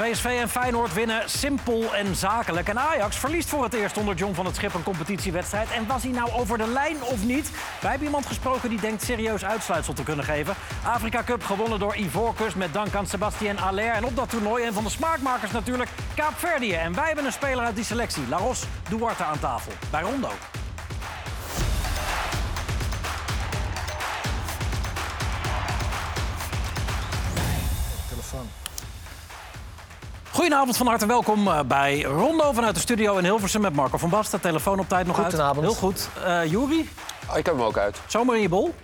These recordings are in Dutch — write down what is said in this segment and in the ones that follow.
PSV en Feyenoord winnen simpel en zakelijk. En Ajax verliest voor het eerst onder John van het Schip een competitiewedstrijd. En was hij nou over de lijn of niet? Wij hebben iemand gesproken die denkt serieus uitsluitsel te kunnen geven. Afrika Cup gewonnen door Ivoorkust met dank aan Sebastien Aller. En op dat toernooi een van de smaakmakers natuurlijk Kaapverdië. En wij hebben een speler uit die selectie, Laros Duarte aan tafel. Bij Rondo. Goedenavond, van harte welkom eh, bij Rondo vanuit de studio in Hilversum met Marco van Basten. Telefoon op tijd nog Goedenavond. uit. Heel goed. Eh Juri, Ah, ik heb hem ook uit. zomer in je bol.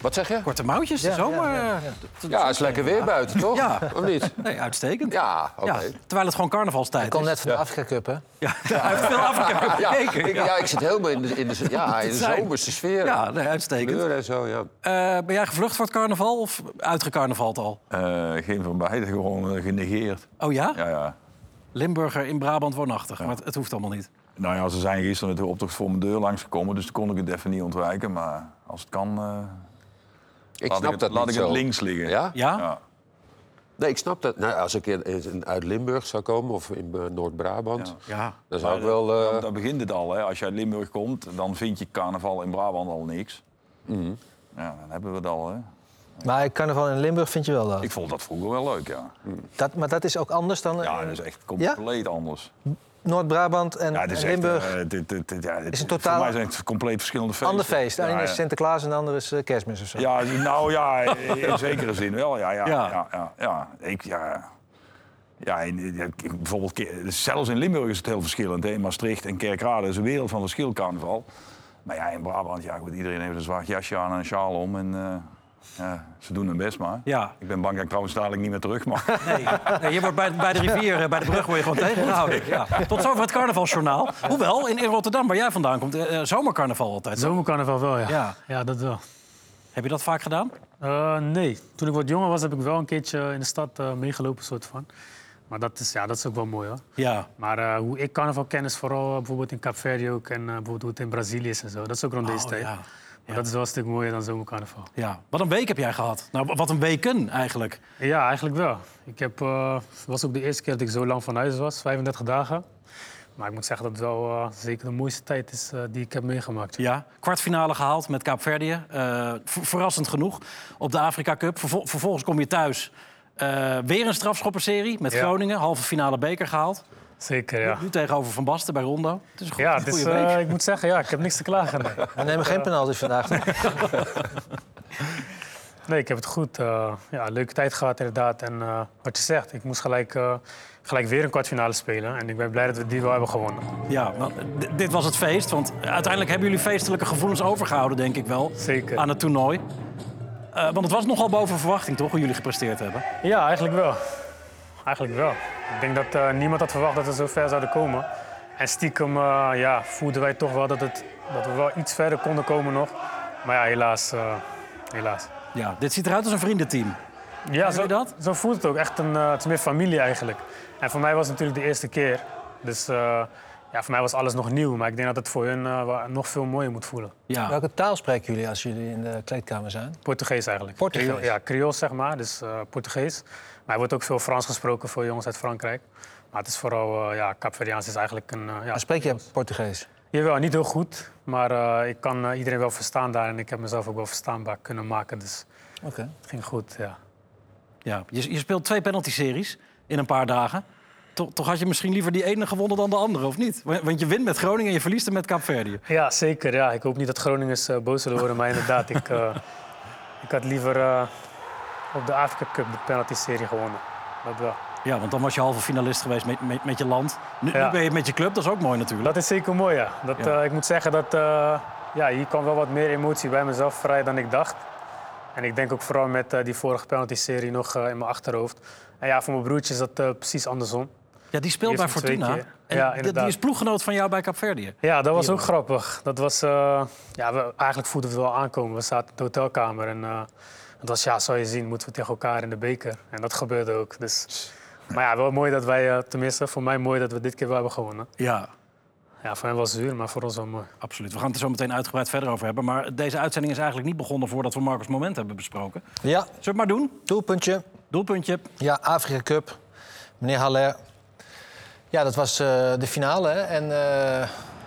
Wat zeg je? Korte mouwtjes, de Ja, zomer. ja, ja, ja. dat- Ja, het is lekker weer buiten, toch? Ja. Of niet? Nee, uitstekend. Ja, oké. Ja, terwijl het gewoon carnavalstijd Ik kom is. net van de Afrika Cup, hè? Ja, hij heeft veel Afrika Cup Ja, gekeken. ik, ja, ik zit helemaal in de, in de, ja, in de zomerse sfeer. Ja, nee, uitstekend. En zo, ja. Eh, ben jij gevlucht voor het carnaval of uitgecarnavald al? Eh, geen van beide, gewoon eh, genegeerd. Oh ja? Ja, ja. Limburger in Brabant woonachtig, maar het, het hoeft allemaal niet. Nou ja, ze zijn gisteren met de optocht voor mijn deur langsgekomen, dus toen kon ik het even niet ontwijken. Maar als het kan, eh, Ik laat snap ik, dat het, laat niet ik het links liggen. Ja? Ja? Ja. Nee, ik snap dat. Nou, als ik in, in- uit Limburg zou komen of in eh, Noord-Brabant, Ja. dan zou ik wel... eh, eh, Daar begint het al. Hè. Als je uit Limburg komt, dan vind je carnaval in Brabant al niks. Mhm. Ja, dan hebben we het al. Hè. Maar carnaval in Limburg vind je wel dat. Ik vond dat vroeger wel leuk, ja. dat maar dat is ook anders dan Ja, eh, dat is echt compleet anders. Noord-Brabant en, Ja, echt, Limburg. eh, dit- dit- dit- ja, dit- Is een totaal- Voor mij zijn het compleet verschillende feesten. Ander feest. De Ja, ene ja. is Sinterklaas en de andere is eh, kerstmis of zo. Ja, nou ja, in zekere zin wel. Ja, ja, Ja. ja. ja, ja, Ik, ja, ja, in- bijvoorbeeld, Ke- zelfs in Limburg is het heel verschillend. Hè. In Maastricht en Kerkrade is een wereld van verschil carnaval. Maar ja, in Brabant, ja, goed, iedereen heeft een zwart jasje aan en een sjaal om. En, eh, ja, ze doen hun best maar. Ja. Ik ben bang dat ik trouwens dadelijk niet meer terug mag. Nee, nee, je wordt bij, bij de rivier, eh, bij de brug word je gewoon tegengehouden. Ja. Tot zover het carnavalsjournaal. Hoewel, in, in Rotterdam, waar jij vandaan komt, eh, eh, zomercarnaval altijd. Zomercarnaval wel, ja. Ja. ja. dat wel. Heb je dat vaak gedaan? Eh, nee, toen ik wat jonger was heb ik wel een keertje in de stad eh, meegelopen, soort van. Maar dat is, ja, dat is ook wel mooi hoor. Ja. Maar eh, hoe ik carnaval ken is vooral bijvoorbeeld in Kaapverdi ook en eh, bijvoorbeeld hoe het in Brazilië is en zo. Dat is ook rond deze Oh, tijd. ja. Dat is wel een stuk mooier dan zomercarnaval. ja. Wat een week heb jij gehad. Nou, wat een weken eigenlijk. Ja, eigenlijk wel. Ik heb, eh, het was ook de eerste keer dat ik zo lang van huis was, 35 dagen. Maar ik moet zeggen dat het wel eh, zeker de mooiste tijd is eh, die ik heb meegemaakt. Ja, kwartfinale gehaald met Kaapverdië. Ver- verrassend genoeg op de Afrika Cup. Vervol- vervolgens kom je thuis. weer een strafschopperserie met Ja. Groningen. Halve finale beker gehaald. Zeker, ja. Nu tegenover Van Basten bij Rondo. Het is een, Ja, eh, ik moet zeggen, ja, ik heb niks te klagen. Nee. We nemen geen penalty vandaag. Nee, ik heb het goed. eh, ja, leuke tijd gehad inderdaad. En eh, wat je zegt, ik moest gelijk, eh, gelijk weer een kwartfinale spelen. En ik ben blij dat we die wel hebben gewonnen. Ja, nou, dit was het feest. Want uiteindelijk hebben jullie feestelijke gevoelens overgehouden, denk ik wel. Zeker. Aan het toernooi. Eh, want het was nogal boven verwachting, toch, hoe jullie gepresteerd hebben? Ja, eigenlijk wel. Eigenlijk wel. Ik denk dat eh, niemand had verwacht dat we zo ver zouden komen. En stiekem eh, ja, voelden wij toch wel dat, het, dat we wel iets verder konden komen nog. Maar ja, helaas. eh, helaas. Ja, dit ziet eruit als een vriendenteam. Ja, je dat? zo voelt het ook. Echt een, eh, het is meer familie eigenlijk. En voor mij was het natuurlijk de eerste keer. Dus eh, ja, voor mij was alles nog nieuw. Maar ik denk dat het voor hun eh, nog veel mooier moet voelen. Ja. Welke taal spreken jullie als jullie in de kleedkamer zijn? Portugees eigenlijk. Portugees? Ja, Creool zeg maar, dus eh, Portugees. Maar er wordt ook veel Frans gesproken voor jongens uit Frankrijk. Maar het is vooral, eh ja, Kaapverdiaans is eigenlijk een... eh, ja, Maar spreek je Portugees? Jawel, niet heel goed. Maar eh, ik kan eh, iedereen wel verstaan daar. En ik heb mezelf ook wel verstaanbaar kunnen maken. Dus Oké. het ging goed, ja. Ja, je, je speelt twee penalty-series in een paar dagen. Toch, toch had je misschien liever die ene gewonnen dan de andere, of niet? Want want je wint met Groningen en je verliest er met Kaapverdië. Ja, zeker. Ja. Ik hoop niet dat Groningers eh, boos zullen worden. Maar inderdaad, ik, eh, ik had liever eh, op de Afrika Cup de penalty-serie gewonnen. Dat wel. Ja, want dan was je halve finalist geweest met, met, met je land. Nu, Ja. nu ben je met je club, dat is ook mooi natuurlijk. Dat is zeker mooi, ja. Dat, Ja. eh, ik moet zeggen dat eh, ja, hier kwam wel wat meer emotie bij mezelf vrij dan ik dacht. En ik denk ook vooral met eh, die vorige penalty-serie nog in mijn achterhoofd. En ja, voor mijn broertje is dat precies andersom. Ja, die speelt Die bij Fortuna. En Ja, die- is ploeggenoot van jou bij Kaapverdië. Ja, dat was ook grappig. Dat was, ja, we, eigenlijk voelden we het wel aankomen. We zaten in de hotelkamer en het was, ja, zou je zien, moeten we tegen elkaar in de beker. En dat gebeurde ook. Dus, maar ja, wel mooi dat wij, eh, tenminste voor mij mooi dat we dit keer wel hebben gewonnen. Ja, Ja, voor hen was het zuur, maar voor ons wel mooi. absoluut. We gaan het er zo meteen uitgebreid verder over hebben. Maar deze uitzending is eigenlijk niet begonnen voordat we Marcus Moment hebben besproken. Ja, Zullen we het maar doen? doelpuntje. Doelpuntje. Ja, Afrika Cup. Meneer Haller, ja, dat was eh, de finale. hè. En eh,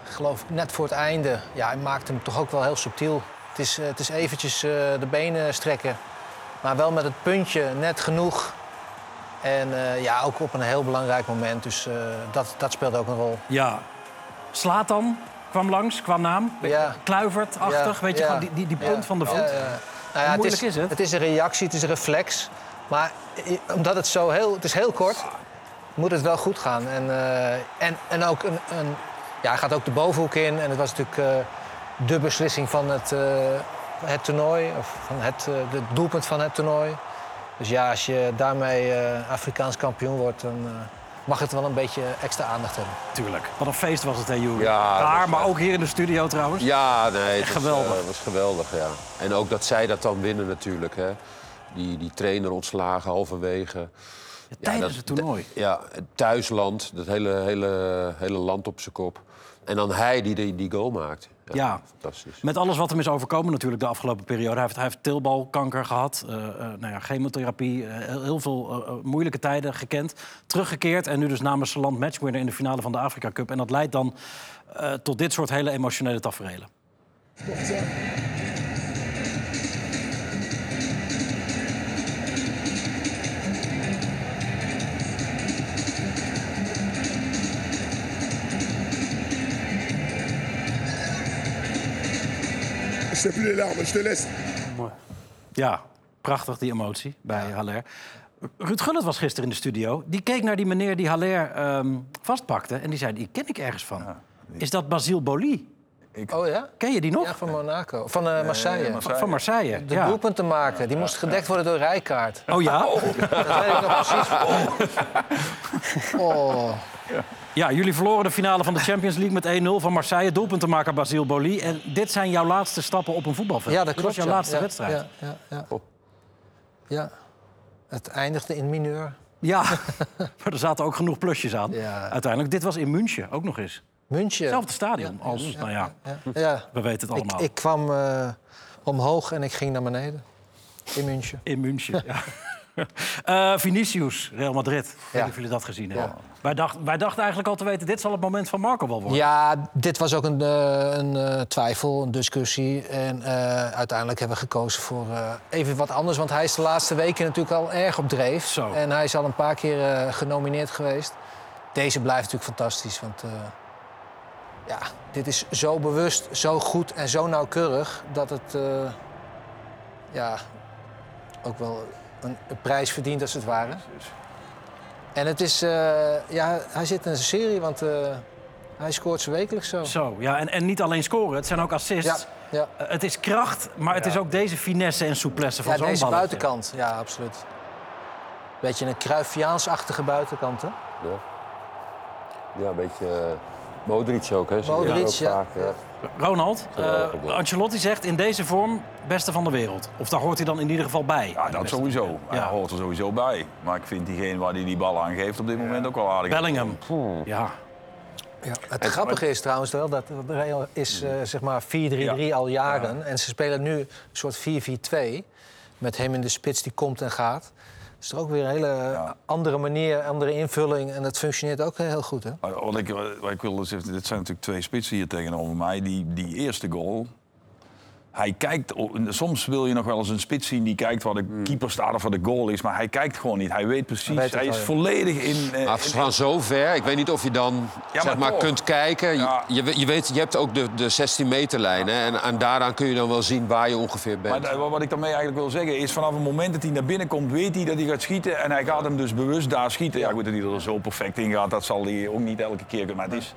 ik geloof net voor het einde, ja, hij maakte hem toch ook wel heel subtiel. Het is, eh, het is eventjes eh, de benen strekken, maar wel met het puntje net genoeg. En eh, ja, ook op een heel belangrijk moment. Dus dat, dat speelde ook een rol. Ja. Slatan kwam langs, qua naam. Ja. Kluivert-achtig, Ja, weet je, ja, gewoon die, die, ja, punt van de voet. ja. Nou ja, moeilijk is het? Het is een reactie, het is een reflex. Maar omdat het zo heel, het is heel kort, moet het wel goed gaan. En, en, en ook een, een, ja, hij gaat ook de bovenhoek in. En het was natuurlijk de beslissing van het, eh, het toernooi. Of van het, eh, de doelpunt van het toernooi. Dus ja, als je daarmee eh, Afrikaans kampioen wordt, dan eh, mag het wel een beetje extra aandacht hebben. Tuurlijk. Wat een feest was het, hè, Joeri? Ja, Daar, was- maar ook hier in de studio trouwens. Ja, nee, het was, Geweldig. eh, was geweldig, ja. En ook dat zij dat dan winnen natuurlijk, hè. Die, die trainer ontslagen halverwege. Ja, tijdens dat- het toernooi. Ja, het thuisland, dat hele, hele, hele land op zijn kop. En dan hij die die, die goal maakt. Ja. Fantastisch. Met alles wat hem is overkomen natuurlijk de afgelopen periode. Hij heeft, hij heeft teelbalkanker gehad, eh, eh, nou ja, chemotherapie, eh, heel, heel veel moeilijke tijden gekend. Teruggekeerd en nu dus namens zijn land matchwinner in de finale van de Afrika Cup. En dat leidt dan eh, tot dit soort hele emotionele tafereelen. Je plus les larmes, je te laisse. Mooi. Ja, prachtig die emotie bij Haller. Ruud Gullit was gisteren in de studio. Die keek naar die meneer die Haller ehm, vastpakte. En die zei, die ken ik ergens van. Is dat Basile Boli? Oh ja? Ken je die nog? Ja, van Monaco. Van eh, Marseille. Van- Van Marseille. De ja. doelpunten maken, die moest gedekt worden door Rijkaard. Oh ja? Dat weet ik nog precies. Oh. Ja, jullie verloren de finale van de Champions League met 1-0 van Marseille. Doelpuntenmaker Basile Boli. En dit zijn jouw laatste stappen op een voetbalveld. Ja, dat Dit klopt. was jouw laatste Ja, wedstrijd. Ja, ja, ja. ja. Het eindigde in mineur. Ja, maar er zaten ook genoeg plusjes aan. Ja. Uiteindelijk, dit was in München ook nog eens. München. Hetzelfde stadion als, nou ja, Ja, we weten het allemaal. ik kwam eh, omhoog en ik ging naar beneden. In München. In München, ja. Eh, Vinicius, Real Madrid. Niet of jullie dat gezien hebben. Ja. Wij, dachten, wij dachten eigenlijk al te weten... dit zal het moment van Marco wel worden. Ja, dit was ook een, eh, een eh, twijfel, een discussie. En uiteindelijk hebben we gekozen voor even wat anders. Want hij is de laatste weken natuurlijk al erg op dreef. Zo. En hij is al een paar keer genomineerd geweest. Deze blijft natuurlijk fantastisch. Want ja, dit is zo bewust, zo goed en zo nauwkeurig... dat het ja, ook wel een, een prijs verdient, als het ware. En het is, eh, ja, hij zit in een serie, want eh, hij scoort ze wekelijks zo. Zo, ja. En, en niet alleen scoren, het zijn ook Ja, assists. ja. Eh, het is kracht, maar het is ook deze finesse en souplesse van ja zo'n deze balletje. buitenkant, ja, absoluut. Beetje een Cruyffiaans-achtige buitenkant, hè? Ja, ja een beetje Modric ook, hè. Modric, ook ja. vaak, ja. Ronald, eh, ja. Ancelotti zegt in deze vorm beste van de wereld. Of daar hoort hij dan in ieder geval bij. Ja, dat sowieso. Hij Ja. hoort er sowieso bij. Maar ik vind diegene waar hij die bal aan geeft op dit moment ook wel aardig. Bellingham. Ja, Ja. Het grappige is trouwens wel dat de Real is eh, zeg maar 4-3-3 al jaren. En ze spelen nu een soort 4-4-2. Met hem in de spits die komt en gaat. Is toch ook weer een hele andere manier, andere invulling. En dat functioneert ook heel goed, hè? Wat ik, wat ik wil zeggen, dit zijn natuurlijk twee spitsen hier tegenover mij. Die, die eerste goal. Hij kijkt, soms wil je nog wel eens een spits zien die kijkt waar de keeper staat of waar de goal is. Maar hij kijkt gewoon niet. Hij weet precies. Hij is ja. volledig in. eh, Maar van zover, ik weet niet of je dan Ja, zeg maar kunt kijken. Ja. Je, je, weet, je hebt ook de, de 16 meter lijn. hè, En, en daaraan kun je dan wel zien waar je ongeveer bent. Maar da- wat ik daarmee eigenlijk wil zeggen is, vanaf het moment dat hij naar binnen komt, weet hij dat hij gaat schieten. En hij gaat hem dus bewust daar schieten. Ja, goed, dat hij er zo perfect in gaat, dat zal hij ook niet elke keer kunnen. Maar het is,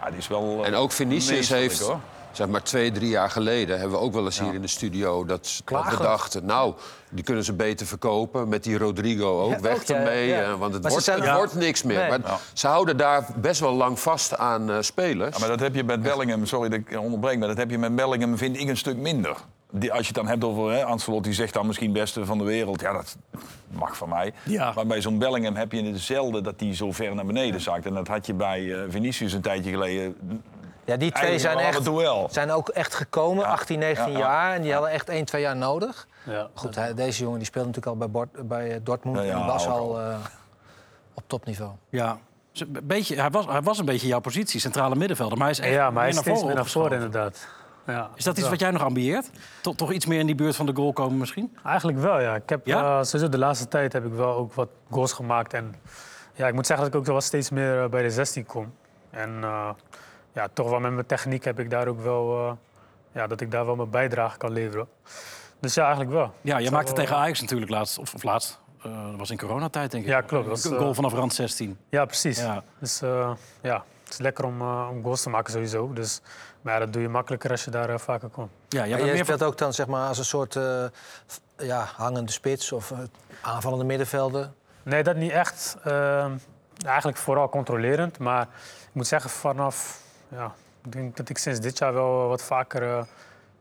ja, het is wel. eh, En ook Vinicius heeft, hoor. Zeg maar twee, drie jaar geleden... hebben we ook wel eens hier in de studio dat, dat we Klagend. dachten... nou, die kunnen ze beter verkopen. Met die Rodrigo ook, Ja, weg ook, ermee. ja. eh, Want het, wordt, zijn- het wordt niks meer. Nee. Maar Ja. ze houden daar best wel lang vast aan eh, spelers. Ja, maar dat heb je met Bellingham, sorry dat ik onderbreek, maar dat heb je met Bellingham, vind ik, een stuk minder. Die, als je het dan hebt over, hè, Ancelotti zegt dan misschien beste van de wereld. Ja, dat mag van mij. Ja. Maar bij zo'n Bellingham heb je hetzelfde dat hij zo ver naar beneden zakt. En dat had je bij eh, Vinicius een tijdje geleden. Ja, die twee zijn, echt, zijn ook echt gekomen, 18, 19 Ja, ja. jaar. En die hadden echt 1, 2 jaar nodig. Ja. Goed, hij- deze jongen die speelde natuurlijk al bij, Bord- bij eh, Dortmund. Ja, ja, en die was al eh, op topniveau. Ja. Een beetje, hij, was, hij was een beetje jouw positie, centrale middenvelder. Maar hij is echt Ja, maar hij is meer steeds meer naar voren inderdaad. Ja, Is dat iets wat jij nog ambieert? Toch, toch iets meer in die buurt van de goal komen misschien? Eigenlijk wel, ja. Ik heb Ja? eh, sowieso de laatste tijd heb ik wel ook wat goals gemaakt. En ja, ik moet zeggen dat ik ook wel steeds meer bij de 16 kom. En eh, ja, toch wel met mijn techniek heb ik daar ook wel... eh, ja, dat ik daar wel mijn bijdrage kan leveren. Dus ja, eigenlijk wel. Ja, je maakte wel- tegen Ajax natuurlijk laatst. Of, of laatst. eh, dat was in coronatijd, denk ik. Ja, klopt. Dat Een eh, goal vanaf rand 16. Ja, precies. Ja. Dus eh, ja, het is lekker om, eh, om goals te maken sowieso. Dus, maar ja, dat doe je makkelijker als je daar eh, vaker komt. Ja, jij bent jij speelt ook dan zeg maar, als een soort eh, ja, hangende spits of eh, aanvallende middenvelder. Nee, dat niet echt. Ehm, eigenlijk vooral controlerend. Maar ik moet zeggen, vanaf... Ja, ik denk dat ik sinds dit jaar wel wat vaker, eh,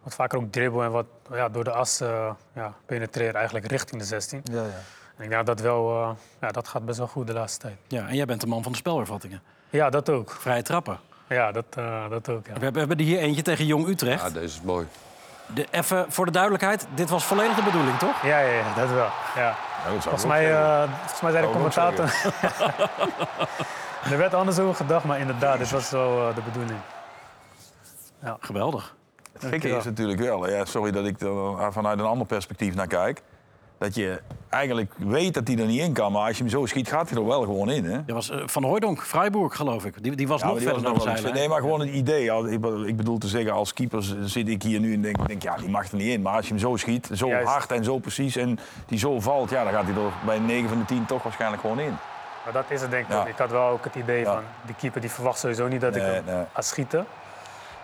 wat vaker ook dribbel en wat ja, door de as eh, ja, penetreer eigenlijk richting de 16. Ja, ja. En ik denk dat wel, eh, ja, dat gaat best wel goed de laatste tijd. Ja, en jij bent de man van de spelhervattingen. Ja, dat ook. Vrije trappen. Ja, dat, eh, dat ook, ja. We hebben, we hebben er hier eentje tegen Jong Utrecht. Ja, deze is mooi. De, even voor de duidelijkheid, dit was volledig de bedoeling, toch? Ja, ja, ja, dat wel. Ja. Ja, dat zou Volgens mij, eh, volgens mij zei de commentator... er werd anders over gedacht, maar inderdaad, dit was wel eh, de bedoeling. Geweldig. Het gekke is natuurlijk wel, ja, sorry dat ik er vanuit een ander perspectief naar kijk. Dat je eigenlijk weet dat hij er niet in kan, maar als je hem zo schiet, gaat hij er wel gewoon in. Hè? Dat was eh, Van Hooijdonk, Freiburg, geloof ik. Die, die was Ja, nog verder was dan zijlijn. Nee, maar gewoon het idee. Als- Ik bedoel- te zeggen, als keeper zit ik hier nu en denk, denk ja, die mag er niet in. Maar als je hem zo schiet, zo Juist. hard en zo precies en die zo valt, ja, dan gaat hij er bij 9 van de 10 toch waarschijnlijk gewoon in. Maar dat is het denk ik Ja. Ik had wel ook het idee Ja. van, die keeper die verwacht sowieso niet dat ik hem nee. ga schieten.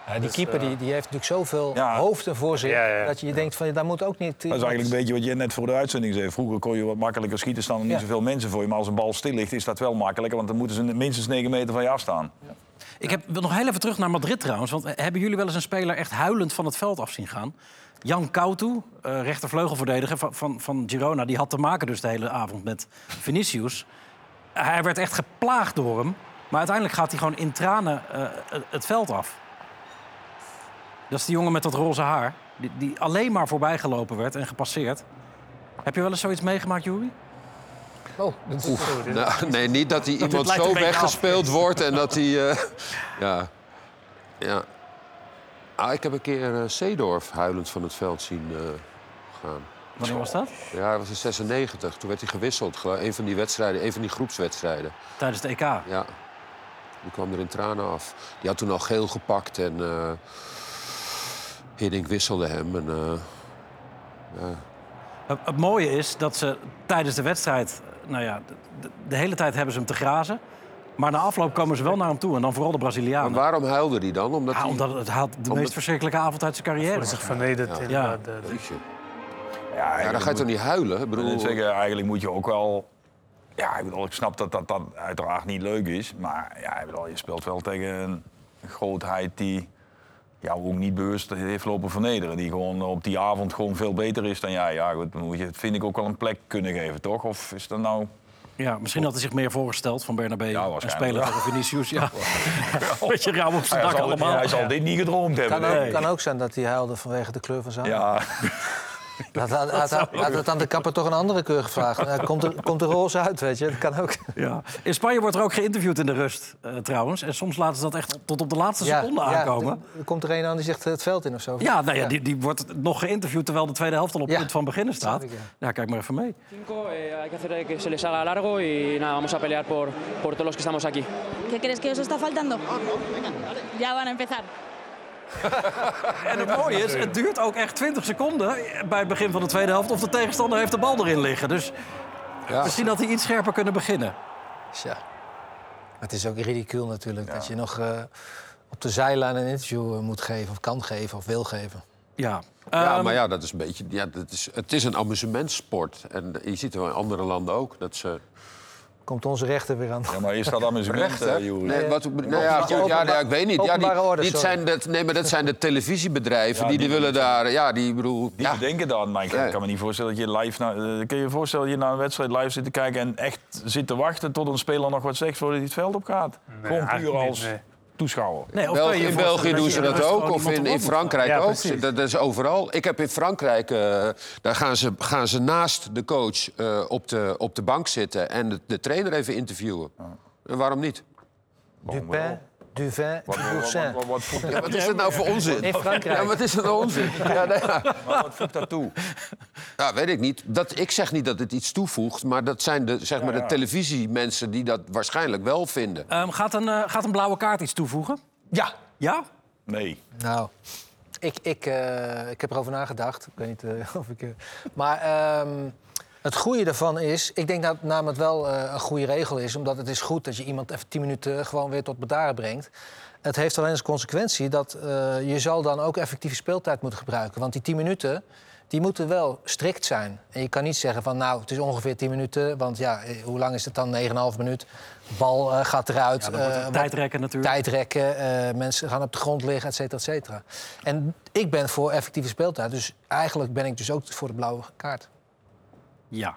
Ja, die Dus, keeper die, eh, die heeft natuurlijk zoveel Ja. hoofden voor zich... Ja, ja. dat je denkt van, daar moet ook niet... Dat is eigenlijk een beetje wat je net voor de uitzending zei. Vroeger kon je wat makkelijker schieten, staan er niet Ja. zoveel mensen voor je. Maar als een bal stil ligt, is dat wel makkelijker, want dan moeten ze minstens 9 meter van je afstaan. Ik heb, wil nog heel even terug naar Madrid trouwens. Want eh, hebben jullie wel eens een speler echt huilend van het veld af zien gaan? Jan Coutu, eh rechtervleugelverdediger van, van, van Girona... die had te maken dus de hele avond met Vinicius. Hij werd echt geplaagd door hem. Maar uiteindelijk gaat hij gewoon in tranen eh, het veld af. Dat is die jongen met dat roze haar. Die, die alleen maar voorbijgelopen werd en gepasseerd. Heb je wel eens zoiets meegemaakt, Juri? Oh, dat is- Nou, nee, niet dat hij iemand zo weggespeeld wordt en dat hij... eh, ja. ja. Ah, ik heb een keer eh Seedorf huilend van het veld zien eh, gaan. Wanneer was dat? Ja, dat was in 96. Toen werd hij gewisseld. Een van die wedstrijden, een van die groepswedstrijden. Tijdens de EK. Ja. Die kwam er in tranen af. Die had toen al geel gepakt en eh Hiddink wisselde hem. En, eh, ja. Het, het mooie is dat ze tijdens de wedstrijd... Nou ja, de, de- de hele tijd hebben ze hem te grazen. Maar na afloop komen ze wel naar hem toe. En dan vooral de Maar Brazilianen. waarom huilde hij dan? Omdat Ja, hij... omdat het had de Omdat- meest verschrikkelijke avond uit zijn carrière. Voelde zich vernederd. Ja. inderdaad, de- de- Jeetje. Ja, Ja, dan ga je toch niet huilen? Ik Ik bedoel, zeggen, eigenlijk moet je ook wel... Ja, ik, bedoel, ik snap dat, dat dat uiteraard niet leuk is. Maar ja, ik bedoel, je speelt wel tegen een grootheid die jou ook niet bewust heeft lopen vernederen. Die gewoon op die avond gewoon veel beter is dan jij. Ja, goed, moet je, vind ik ook wel een plek kunnen geven, toch? Of is dat nou... Ja, misschien had hij zich meer voorgesteld van Bernabeu. Ja, en spelen wel. tegen Vinicius. Ja. Beetje rauw op zijn Hij dak zal, allemaal. hij zal dit niet gedroomd hebben. kan, ook, nee. kan ook zijn dat hij huilde vanwege de kleur van zijn. Ja, Had het aan de kapper toch een andere kleur gevraagd. Eh, komt, er, komt er roze uit, weet je. Dat kan ook. Ja. In Spanje wordt er ook geïnterviewd in de rust, eh, trouwens. En soms laten ze dat echt tot op de laatste seconde aankomen. er komt er een aan die zegt eh, het veld in of zo. Ja, nou ja, Die, die wordt nog geïnterviewd terwijl de tweede helft al op Ja. punt van beginnen staat. Ja, kijk maar even mee. Cinco, eh, hay que hacer que se les haga largo y nada, vamos a pelear por, por todos los que estamos aquí. ¿Qué crees que os está faltando? Ya van a empezar. En het mooie is, het duurt ook echt 20 seconden bij het begin van de tweede helft... of de tegenstander heeft de bal erin liggen. Dus ja. misschien dat hij iets scherper kunnen beginnen. Ja. Het is ook ridicuul natuurlijk dat je nog eh, op de zijlijn een interview eh, moet geven, of kan geven, of wil geven. Ja, Ja, Ehm, maar ja, dat is een beetje. Ja, dat is, het is een amusementsport. En je ziet het wel in andere landen ook. Dat ze. Komt onze rechter weer aan. ja, maar is dat amusement, hè? Nee, wat, nou ja, goed, ja, nee, ik weet niet. Ja, die, sorry. zijn dat, nee, maar dat zijn de televisiebedrijven Ja, die, die die- willen daar. Ja, die bedoel. Die Ja, bedenken dat, maar ik Ja. kan me niet voorstellen dat je live... Eh, kun je je voorstellen dat je naar een wedstrijd live zit te kijken... en echt zit te wachten tot een speler nog wat zegt voordat hij het veld op gaat? Gewoon puur niet, als... nee. Toeschouwer. Nee, of België- in België doen ze dat ook, of in, in Frankrijk Ja, ook. Dat, dat is overal. Ik heb in Frankrijk, eh, daar gaan ze, gaan ze naast de coach eh, op, de, op de bank zitten en de, de trainer even interviewen. En waarom niet? Dupin, Duvin, Boursin. Wat, wat, voegt, Ja, wat is dat nou voor onzin? In Frankrijk. Ja, wat is dat nou onzin? Ja, nou ja. maar wat voegt dat toe? Ja, weet ik niet. Dat, ik zeg niet dat het iets toevoegt, maar dat zijn de, zeg maar, de televisiemensen die dat waarschijnlijk wel vinden. Ehm, gaat, een, eh, gaat een blauwe kaart iets toevoegen? Ja. Ja? Nee. Nou, ik, ik, eh, ik heb erover nagedacht. Ik weet niet eh, of ik... eh, maar ehm, het goede daarvan is... Ik denk dat namelijk wel eh, een goede regel is. Omdat het is goed dat je iemand even 10 minuten gewoon weer tot bedaren brengt. Het heeft alleen als consequentie dat eh, je zal dan ook effectieve speeltijd moeten gebruiken. Want die 10 minuten, die moeten wel strikt zijn. En je kan niet zeggen van nou, het is ongeveer 10 minuten. Want ja, eh, hoe lang is het dan? 9,5 minuut. Bal gaat eruit. Ja, tijdrekken natuurlijk. tijdrekken, mensen gaan op de grond liggen, et cetera, et cetera. En ik ben voor effectieve speeltijd. Dus eigenlijk ben ik dus ook voor de blauwe kaart. Ja.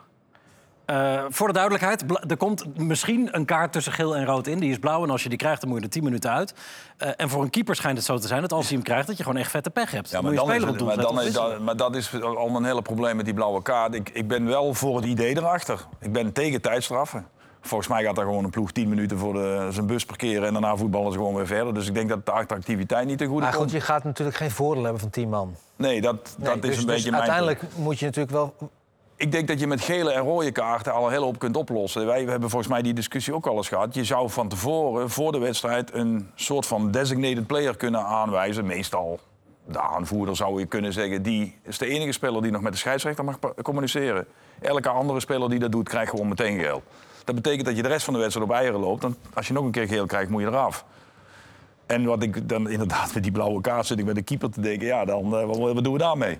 Eh, voor de duidelijkheid, er komt misschien een kaart tussen geel en rood in. Die is blauw en als je die krijgt, dan moet je er 10 minuten uit. Eh, en voor een keeper schijnt het zo te zijn dat als hij hem krijgt... dat je gewoon echt vette pech hebt. Ja, maar, dan is het, maar, dan is, dat, maar dat is al een hele probleem met die blauwe kaart. Ik, ik ben wel voor het idee erachter. Ik ben tegen tijdstraffen. Volgens mij gaat daar gewoon een ploeg 10 minuten voor de, zijn bus parkeren... en daarna voetballen ze gewoon weer verder. Dus ik denk dat de attractiviteit niet ten goede Maar goed, komt. je gaat natuurlijk geen voordeel hebben van 10 man. Nee, dat, Nee, dat is dus, een dus beetje mijn uiteindelijk moet je natuurlijk wel... Ik denk dat je met gele en rode kaarten al een hele hoop kunt oplossen. Wij hebben volgens mij die discussie ook al eens gehad. Je zou van tevoren, voor de wedstrijd, een soort van designated player kunnen aanwijzen. Meestal de aanvoerder zou je kunnen zeggen. Die is de enige speler die nog met de scheidsrechter mag communiceren. Elke andere speler die dat doet, krijgt gewoon meteen geel. Dat betekent dat je de rest van de wedstrijd op eieren loopt. Dan, als je nog een keer geel krijgt, moet je eraf. En wat ik dan inderdaad met die blauwe kaart zit ik met de keeper te denken... ja, dan eh, wat, wat doen we daarmee?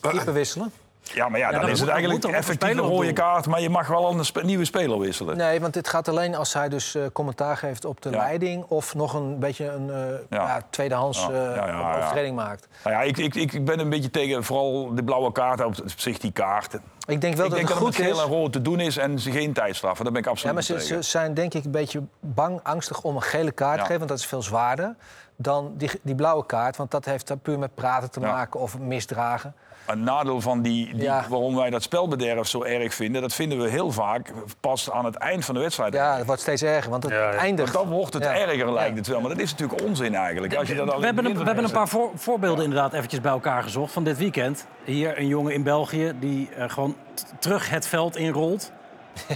Keeper wisselen? Ja, maar ja, dan dan is het moet eigenlijk een effectief een rode kaart... maar je mag wel een nieuwe speler wisselen. Nee, want dit gaat alleen als hij dus eh, commentaar geeft op de Ja. leiding... of nog een beetje een eh, Ja. ja, tweedehands Ja, eh, ja, ja, ja. overtreding maakt. Nou ja, ik, ik, ik ben een beetje tegen vooral de blauwe kaart, op zich die kaarten. Ik denk wel ik dat denk het dat het goed is... en rood te doen is en ze geen tijdstraffen. Daar ben ik Ja, absoluut maar ze, tegen. ze zijn denk ik een beetje bang, angstig om een gele kaart te Ja. geven... want dat is veel zwaarder dan die, die blauwe kaart. Want dat heeft dan puur met praten te Ja. maken of misdragen. Een nadeel van die, die Ja. waarom wij dat spelbederf zo erg vinden... dat vinden we heel vaak pas aan het eind van de wedstrijd. Ja, het wordt steeds erger, want het Ja, ja. eindigt... Want dan wordt het Ja. erger, lijkt het wel. Maar dat is natuurlijk onzin eigenlijk. Als je dat al We hebben, een, we hebben een paar voor- voorbeelden inderdaad eventjes bij elkaar gezocht van dit weekend. Hier een jongen in België die eh, gewoon t- terug het veld inrolt.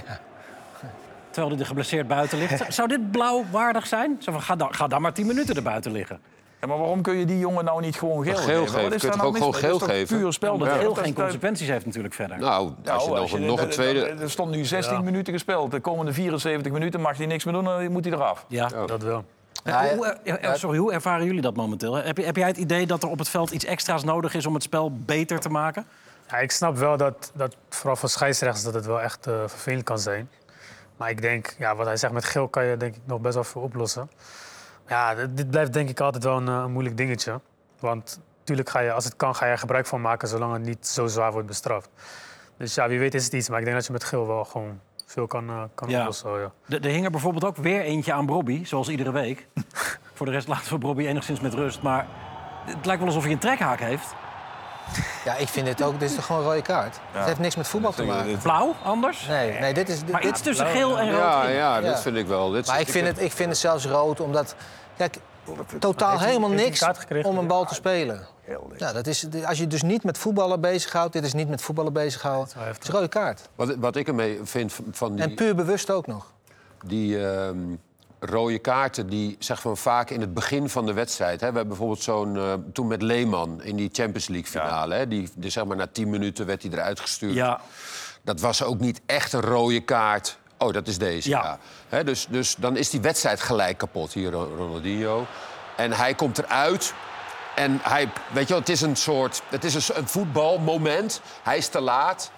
Terwijl hij er geblesseerd buiten ligt. Zou- dit blauw waardig zijn? Zo van, ga, dan, ga dan maar 10 minuten erbuiten liggen. Ja, maar waarom kun je die jongen nou niet gewoon geel, Geel geven? geven. Wat is daar nou ook gewoon? Dat geel is geven? Puur spel. Dat- heel dat- geen consequenties heeft natuurlijk verder. Nou, als je Nou, nog, nog een tweede... Er stond nu 16 minuten gespeeld. De komende 74 minuten mag hij niks meer doen, dan moet hij eraf. Ja. Dat wel. Ja, hoe, eh, ja, sorry, hoe ervaren jullie dat momenteel? Heb, je, heb jij het idee dat er op het veld iets extra's nodig is om het spel beter te maken? Ja, ik snap wel dat, dat vooral voor scheidsrechters dat het wel echt eh, vervelend kan zijn. Maar ik denk, ja, wat hij zegt met geel kan je denk ik nog best wel veel oplossen. Ja, dit, blijft denk ik altijd wel een, eh, een moeilijk dingetje. Want natuurlijk ga je, als het kan, ga je er gebruik van maken zolang het niet zo zwaar wordt bestraft. Dus ja, wie weet is het iets. Maar ik denk dat je met geel wel gewoon veel kan, eh, kan Ja. oplossen. Ja. Er er hing er bijvoorbeeld ook weer eentje aan Bobby, zoals iedere week. Voor de rest laten we Bobby enigszins met rust. Maar het lijkt wel alsof hij een trekhaak heeft. Ja, ik vind dit ook... Dit is toch gewoon een rode kaart? Het heeft niks met voetbal te maken. Blauw, anders? Nee, nee dit is... Dit, Maar dit- iets tussen geel en rood Ja, in. ja, dat vind ik wel. Dit, Maar ik vind, het, ik vind het zelfs rood, omdat... Kijk, totaal helemaal niks om een bal te spelen. Ja, dat is, als je dus niet met voetballen bezighoudt... dit is niet met voetballen bezighouden, wel het is een rode kaart. Wat, wat ik ermee vind van- van die... En puur bewust ook nog. die ehm, rode kaarten die zeg van vaak in het begin van de wedstrijd. Hè, we hebben bijvoorbeeld zo'n eh, toen met Leeman in die Champions League finale. Hè, die, zeg maar, na 10 minuten werd hij eruit gestuurd. Ja, Dat was ook niet echt een rode kaart. Oh, dat is deze. Ja. Ja. Hè, dus, dus dan is die wedstrijd gelijk kapot hier, Ro- Ronaldinho. En hij komt eruit. En hij, weet je wel, het is een soort, het is een, een voetbalmoment. Hij is te laat.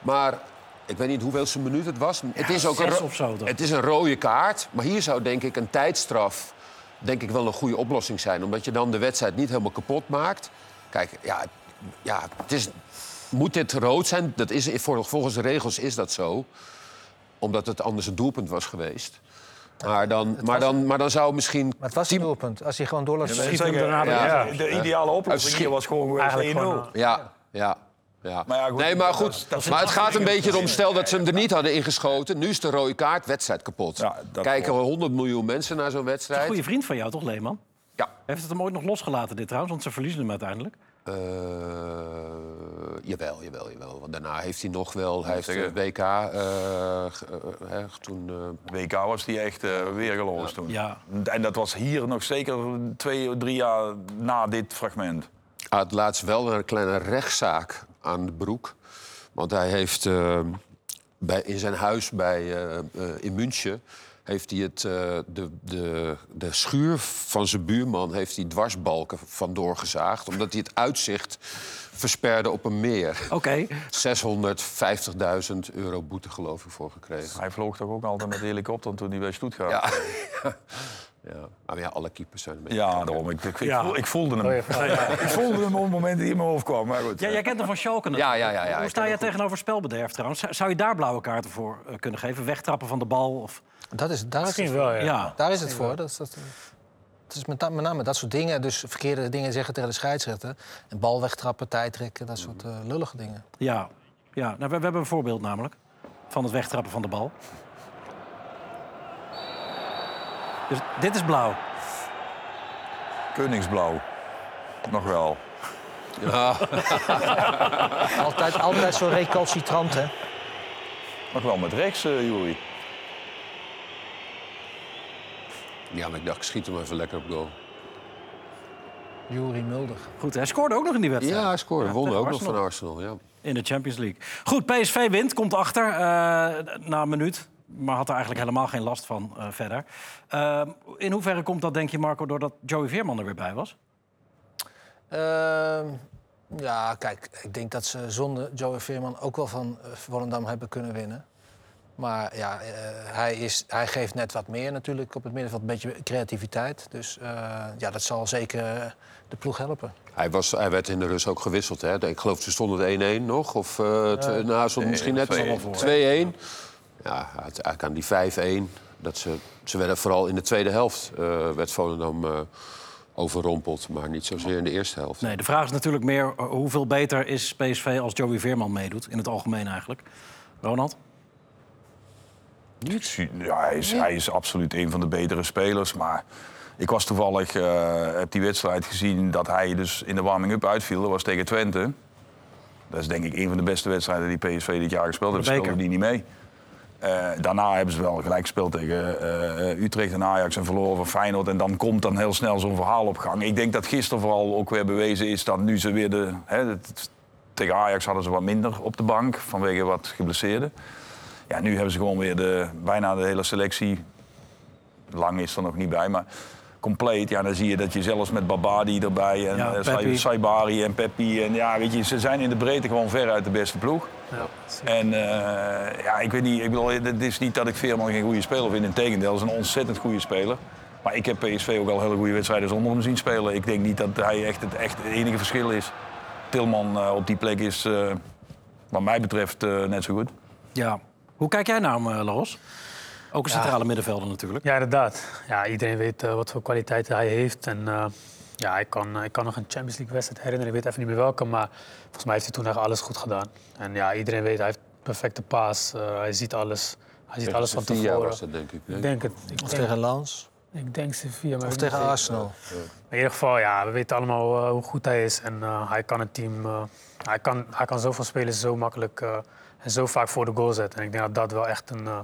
Maar ik weet niet hoeveelste minuut het was. het is ook een, zes ro- of zo dan. Het is een rode kaart. Maar hier zou denk ik een tijdstraf denk ik wel een goede oplossing zijn. Omdat je dan de wedstrijd niet helemaal kapot maakt. Kijk, ja, ja het is, moet dit rood zijn? Dat is, vol- volgens de regels is dat zo. Omdat het anders een doelpunt was geweest. Maar dan, maar dan, maar dan zou misschien... Maar het was een doelpunt. Als hij gewoon door laat Ja, hem daarna. De ideale oplossing hier was gewoon geweest Eigenlijk 1-0. gewoon, Ja, ja. Ja. Maar ja, goed, nee, maar goed. dat maar het een gaat een beetje om te om, stel dat ze hem er niet hadden ingeschoten. Nu is de rode kaart, wedstrijd kapot. Ja, Kijken klopt. 100 miljoen mensen naar zo'n Een wedstrijd. goede vriend van jou, toch, Leeman? Ja. Heeft het hem ooit nog losgelaten, dit trouwens? Want ze verliezen hem uiteindelijk. Eh, jawel, jawel, jawel. Want daarna heeft hij nog wel... Hij heeft het WK eh, eh, toen... eh, WK was die echt eh weergeloos toen. Ja. En dat was hier nog zeker twee, drie jaar na dit fragment. had laatst wel een kleine rechtszaak aan de broek. Want hij heeft eh, bij, in zijn huis bij, eh, eh, in München... heeft hij het, eh, de, de, de schuur van zijn buurman heeft hij dwarsbalken van doorgezaagd... omdat hij het uitzicht versperde op een meer. Oké. 650.000 euro boete, geloof ik, voor gekregen. Hij vloog toch ook altijd met de helikopter toen hij bij Stuttgart. Ja. ja. Maar ja, alle keepers zijn een beetje... Ja, daarom. Ik, ik, ik, Ja. voel- ik voelde hem. Vraag. ik voelde hem op het moment dat hij in mijn hoofd kwam. Maar goed. Ja, jij kent hem van Schalke Ja, ja, ja, ja, Hoe sta je tegenover spelbederf trouwens? Zou- je daar blauwe kaarten voor eh, kunnen geven? Wegtrappen van de bal? Of... Dat is, daar, is het, Misschien wel, ja. Ja. daar is het voor. Dat, is- dat, het is met, met name dat soort dingen. Dus verkeerde dingen zeggen tegen de scheidsrechter. En bal wegtrappen, tijdrekken, dat soort eh, lullige dingen. Ja. ja. Nou, we, we hebben een voorbeeld namelijk. Van het wegtrappen van de bal. Dus dit is blauw. Koningsblauw. Nog wel. Ja. Altijd, altijd zo recalcitrant, hè? Nog wel met rechts, Jury. ja, maar ik dacht, ik schiet hem even lekker op goal. Jury Mulder. Goed, hij scoorde ook nog in die wedstrijd. Ja, hij scoorde. Won tegen ook nog van Arsenal, ja. In de Champions League. Goed, PSV wint, komt achter eh, na een minuut. Maar had er eigenlijk helemaal geen last van eh, verder. Eh, in hoeverre komt dat, denk je, Marco, doordat Joey Veerman er weer bij was? Ehm, ja, kijk, ik denk dat ze zonder Joey Veerman ook wel van eh, Volendam hebben kunnen winnen. Maar ja, eh, hij, is, hij geeft net wat meer natuurlijk op het middenveld, een beetje creativiteit. Dus eh, ja, dat zal zeker de ploeg helpen. Hij, was, hij werd in de rust ook gewisseld. Hè? Ik geloof ze stonden 1-1 nog. Of uh, nou, stond misschien net 2-1. Ja, eigenlijk aan die 5-1. Dat ze, ze werden vooral in de tweede helft uh, werd Volendam uh, overrompeld. Maar niet zozeer in de eerste helft. Nee, de vraag is natuurlijk meer uh, hoeveel beter is PSV als Joey Veerman meedoet. In het algemeen eigenlijk. Ronald? Ja, hij is, hij is absoluut een van de betere spelers. Maar ik was toevallig, uh, heb die wedstrijd gezien dat hij dus in de warming-up uitviel. Dat was tegen Twente. Dat is denk ik een van de beste wedstrijden die PSV dit jaar gespeeld heeft. Speelde die niet mee. Uh, daarna hebben ze wel gelijk gespeeld tegen uh, Utrecht en Ajax en verloren van Feyenoord. En dan komt dan heel snel zo'n verhaal op gang. Ik denk dat gisteren vooral ook weer bewezen is dat nu ze weer de... Hè, tegen Ajax hadden ze wat minder op de bank vanwege wat geblesseerden. Ja, nu hebben ze gewoon weer de, bijna de hele selectie. Lang is er nog niet bij, maar compleet. Ja, dan zie je dat je zelfs met Babadi erbij en Ja, uh, Saibari en Peppi. En ja, weet je, ze zijn in de breedte gewoon veruit de beste ploeg. Ja, en uh, ja, ik weet niet, ik bedoel, het is niet dat ik Veerman geen goede speler vind. Integendeel, hij is een ontzettend goede speler. Maar ik heb PSV ook al hele goede wedstrijden zonder hem zien spelen. Ik denk niet dat hij echt het, echt het enige verschil is. Tilman uh, op die plek is, uh, wat mij betreft, net zo goed. Ja. Hoe kijk jij naar hem, Laros? Ook een centrale ja. middenvelder natuurlijk. Ja, inderdaad. Ja, iedereen weet uh, wat voor kwaliteiten hij heeft. En uh, ja, hij kan, ik kan nog een Champions League wedstrijd herinneren. Ik weet even niet meer welke, maar volgens mij heeft hij toen echt alles goed gedaan. En ja, iedereen weet, hij heeft perfecte paas. Uh, hij ziet alles. Hij ziet tegen alles van Sevilla tevoren. was dat, denk ik. Ik denk het. Ik of denk, tegen Lans. Ik denk Sevilla. Maar of tegen niet Arsenal. Ja. In ieder geval, ja, we weten allemaal uh, hoe goed hij is. En uh, hij kan het team... Uh, hij, kan, hij kan zoveel spelers zo makkelijk uh, en zo vaak voor de goal zetten. En ik denk dat dat wel echt een, uh,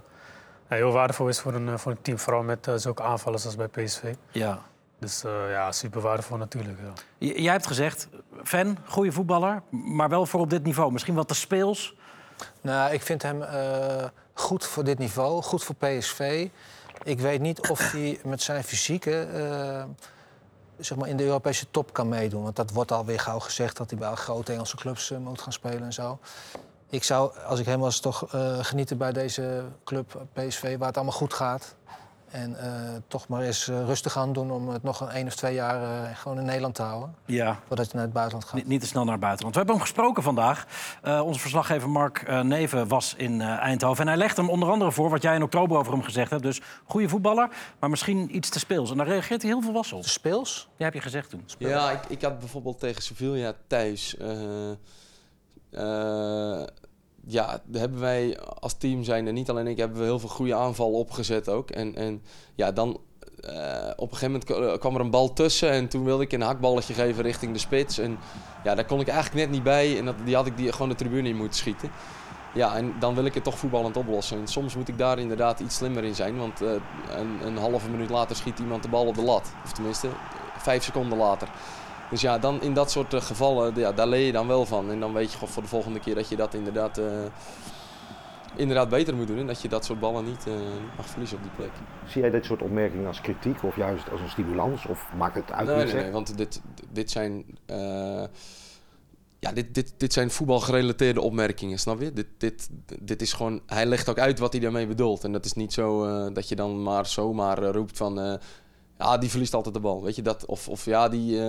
heel waardevol is voor een, voor een team. Vooral met uh, zulke aanvallers als bij PSV. Ja. Dus uh, ja, super waardevol natuurlijk. Ja. Jij hebt gezegd, fan, goede voetballer, maar wel voor op dit niveau. Misschien wat te speels. Nou, ik vind hem uh, goed voor dit niveau, goed voor PSV. Ik weet niet of hij met zijn fysieke uh, zeg maar in de Europese top kan meedoen. Want dat wordt alweer gauw gezegd dat hij bij grote Engelse clubs uh, moet gaan spelen en zo. Ik zou, als ik hem was, toch uh, genieten bij deze club PSV, waar het allemaal goed gaat. En eh, toch maar eens eh, rustig aan doen om het nog een één of twee jaar eh, gewoon in Nederland te houden. Ja. Voordat je naar het buitenland gaat. Niet, niet te snel naar het buitenland. We hebben hem gesproken vandaag. Eh, onze verslaggever Mark eh, Neven was in eh, Eindhoven. En hij legt hem onder andere voor wat jij in oktober over hem gezegd hebt. Dus goede voetballer, maar misschien iets te speels. En daar reageert hij heel volwassen op. De speels? Ja, heb je gezegd toen. Ja, ik, ik had bijvoorbeeld tegen Sevilla thuis. Eh, ja, hebben wij als team zijn en niet alleen ik, hebben we heel veel goede aanvallen opgezet ook. En, en ja, dan eh, op een gegeven moment kwam er een bal tussen en toen wilde ik een hakballetje geven richting de spits. En ja, daar kon ik eigenlijk net niet bij en dat, die had ik die gewoon de tribune in moeten schieten. Ja, en dan wil ik het toch voetballend oplossen. En soms moet ik daar inderdaad iets slimmer in zijn, want eh, een, een halve minuut later schiet iemand de bal op de lat. Of tenminste, vijf seconden later. Dus ja, dan in dat soort eh, gevallen, ja, daar leer je dan wel van. En dan weet je gewoon voor de volgende keer dat je dat inderdaad, eh, inderdaad beter moet doen. En dat je dat soort ballen niet, niet mag verliezen op die plek. Zie jij dit soort opmerkingen als kritiek of juist als een stimulans? Of maakt het uit Nee, nee, nee, want dit, dit zijn... ja, dit, dit, dit zijn voetbalgerelateerde opmerkingen, snap je? Dit, dit, dit is gewoon... Hij legt ook uit wat hij daarmee bedoelt. En dat is niet zo dat je dan maar zomaar roept van... ja, die verliest altijd de bal, weet je dat? Of, of ja, die... eh,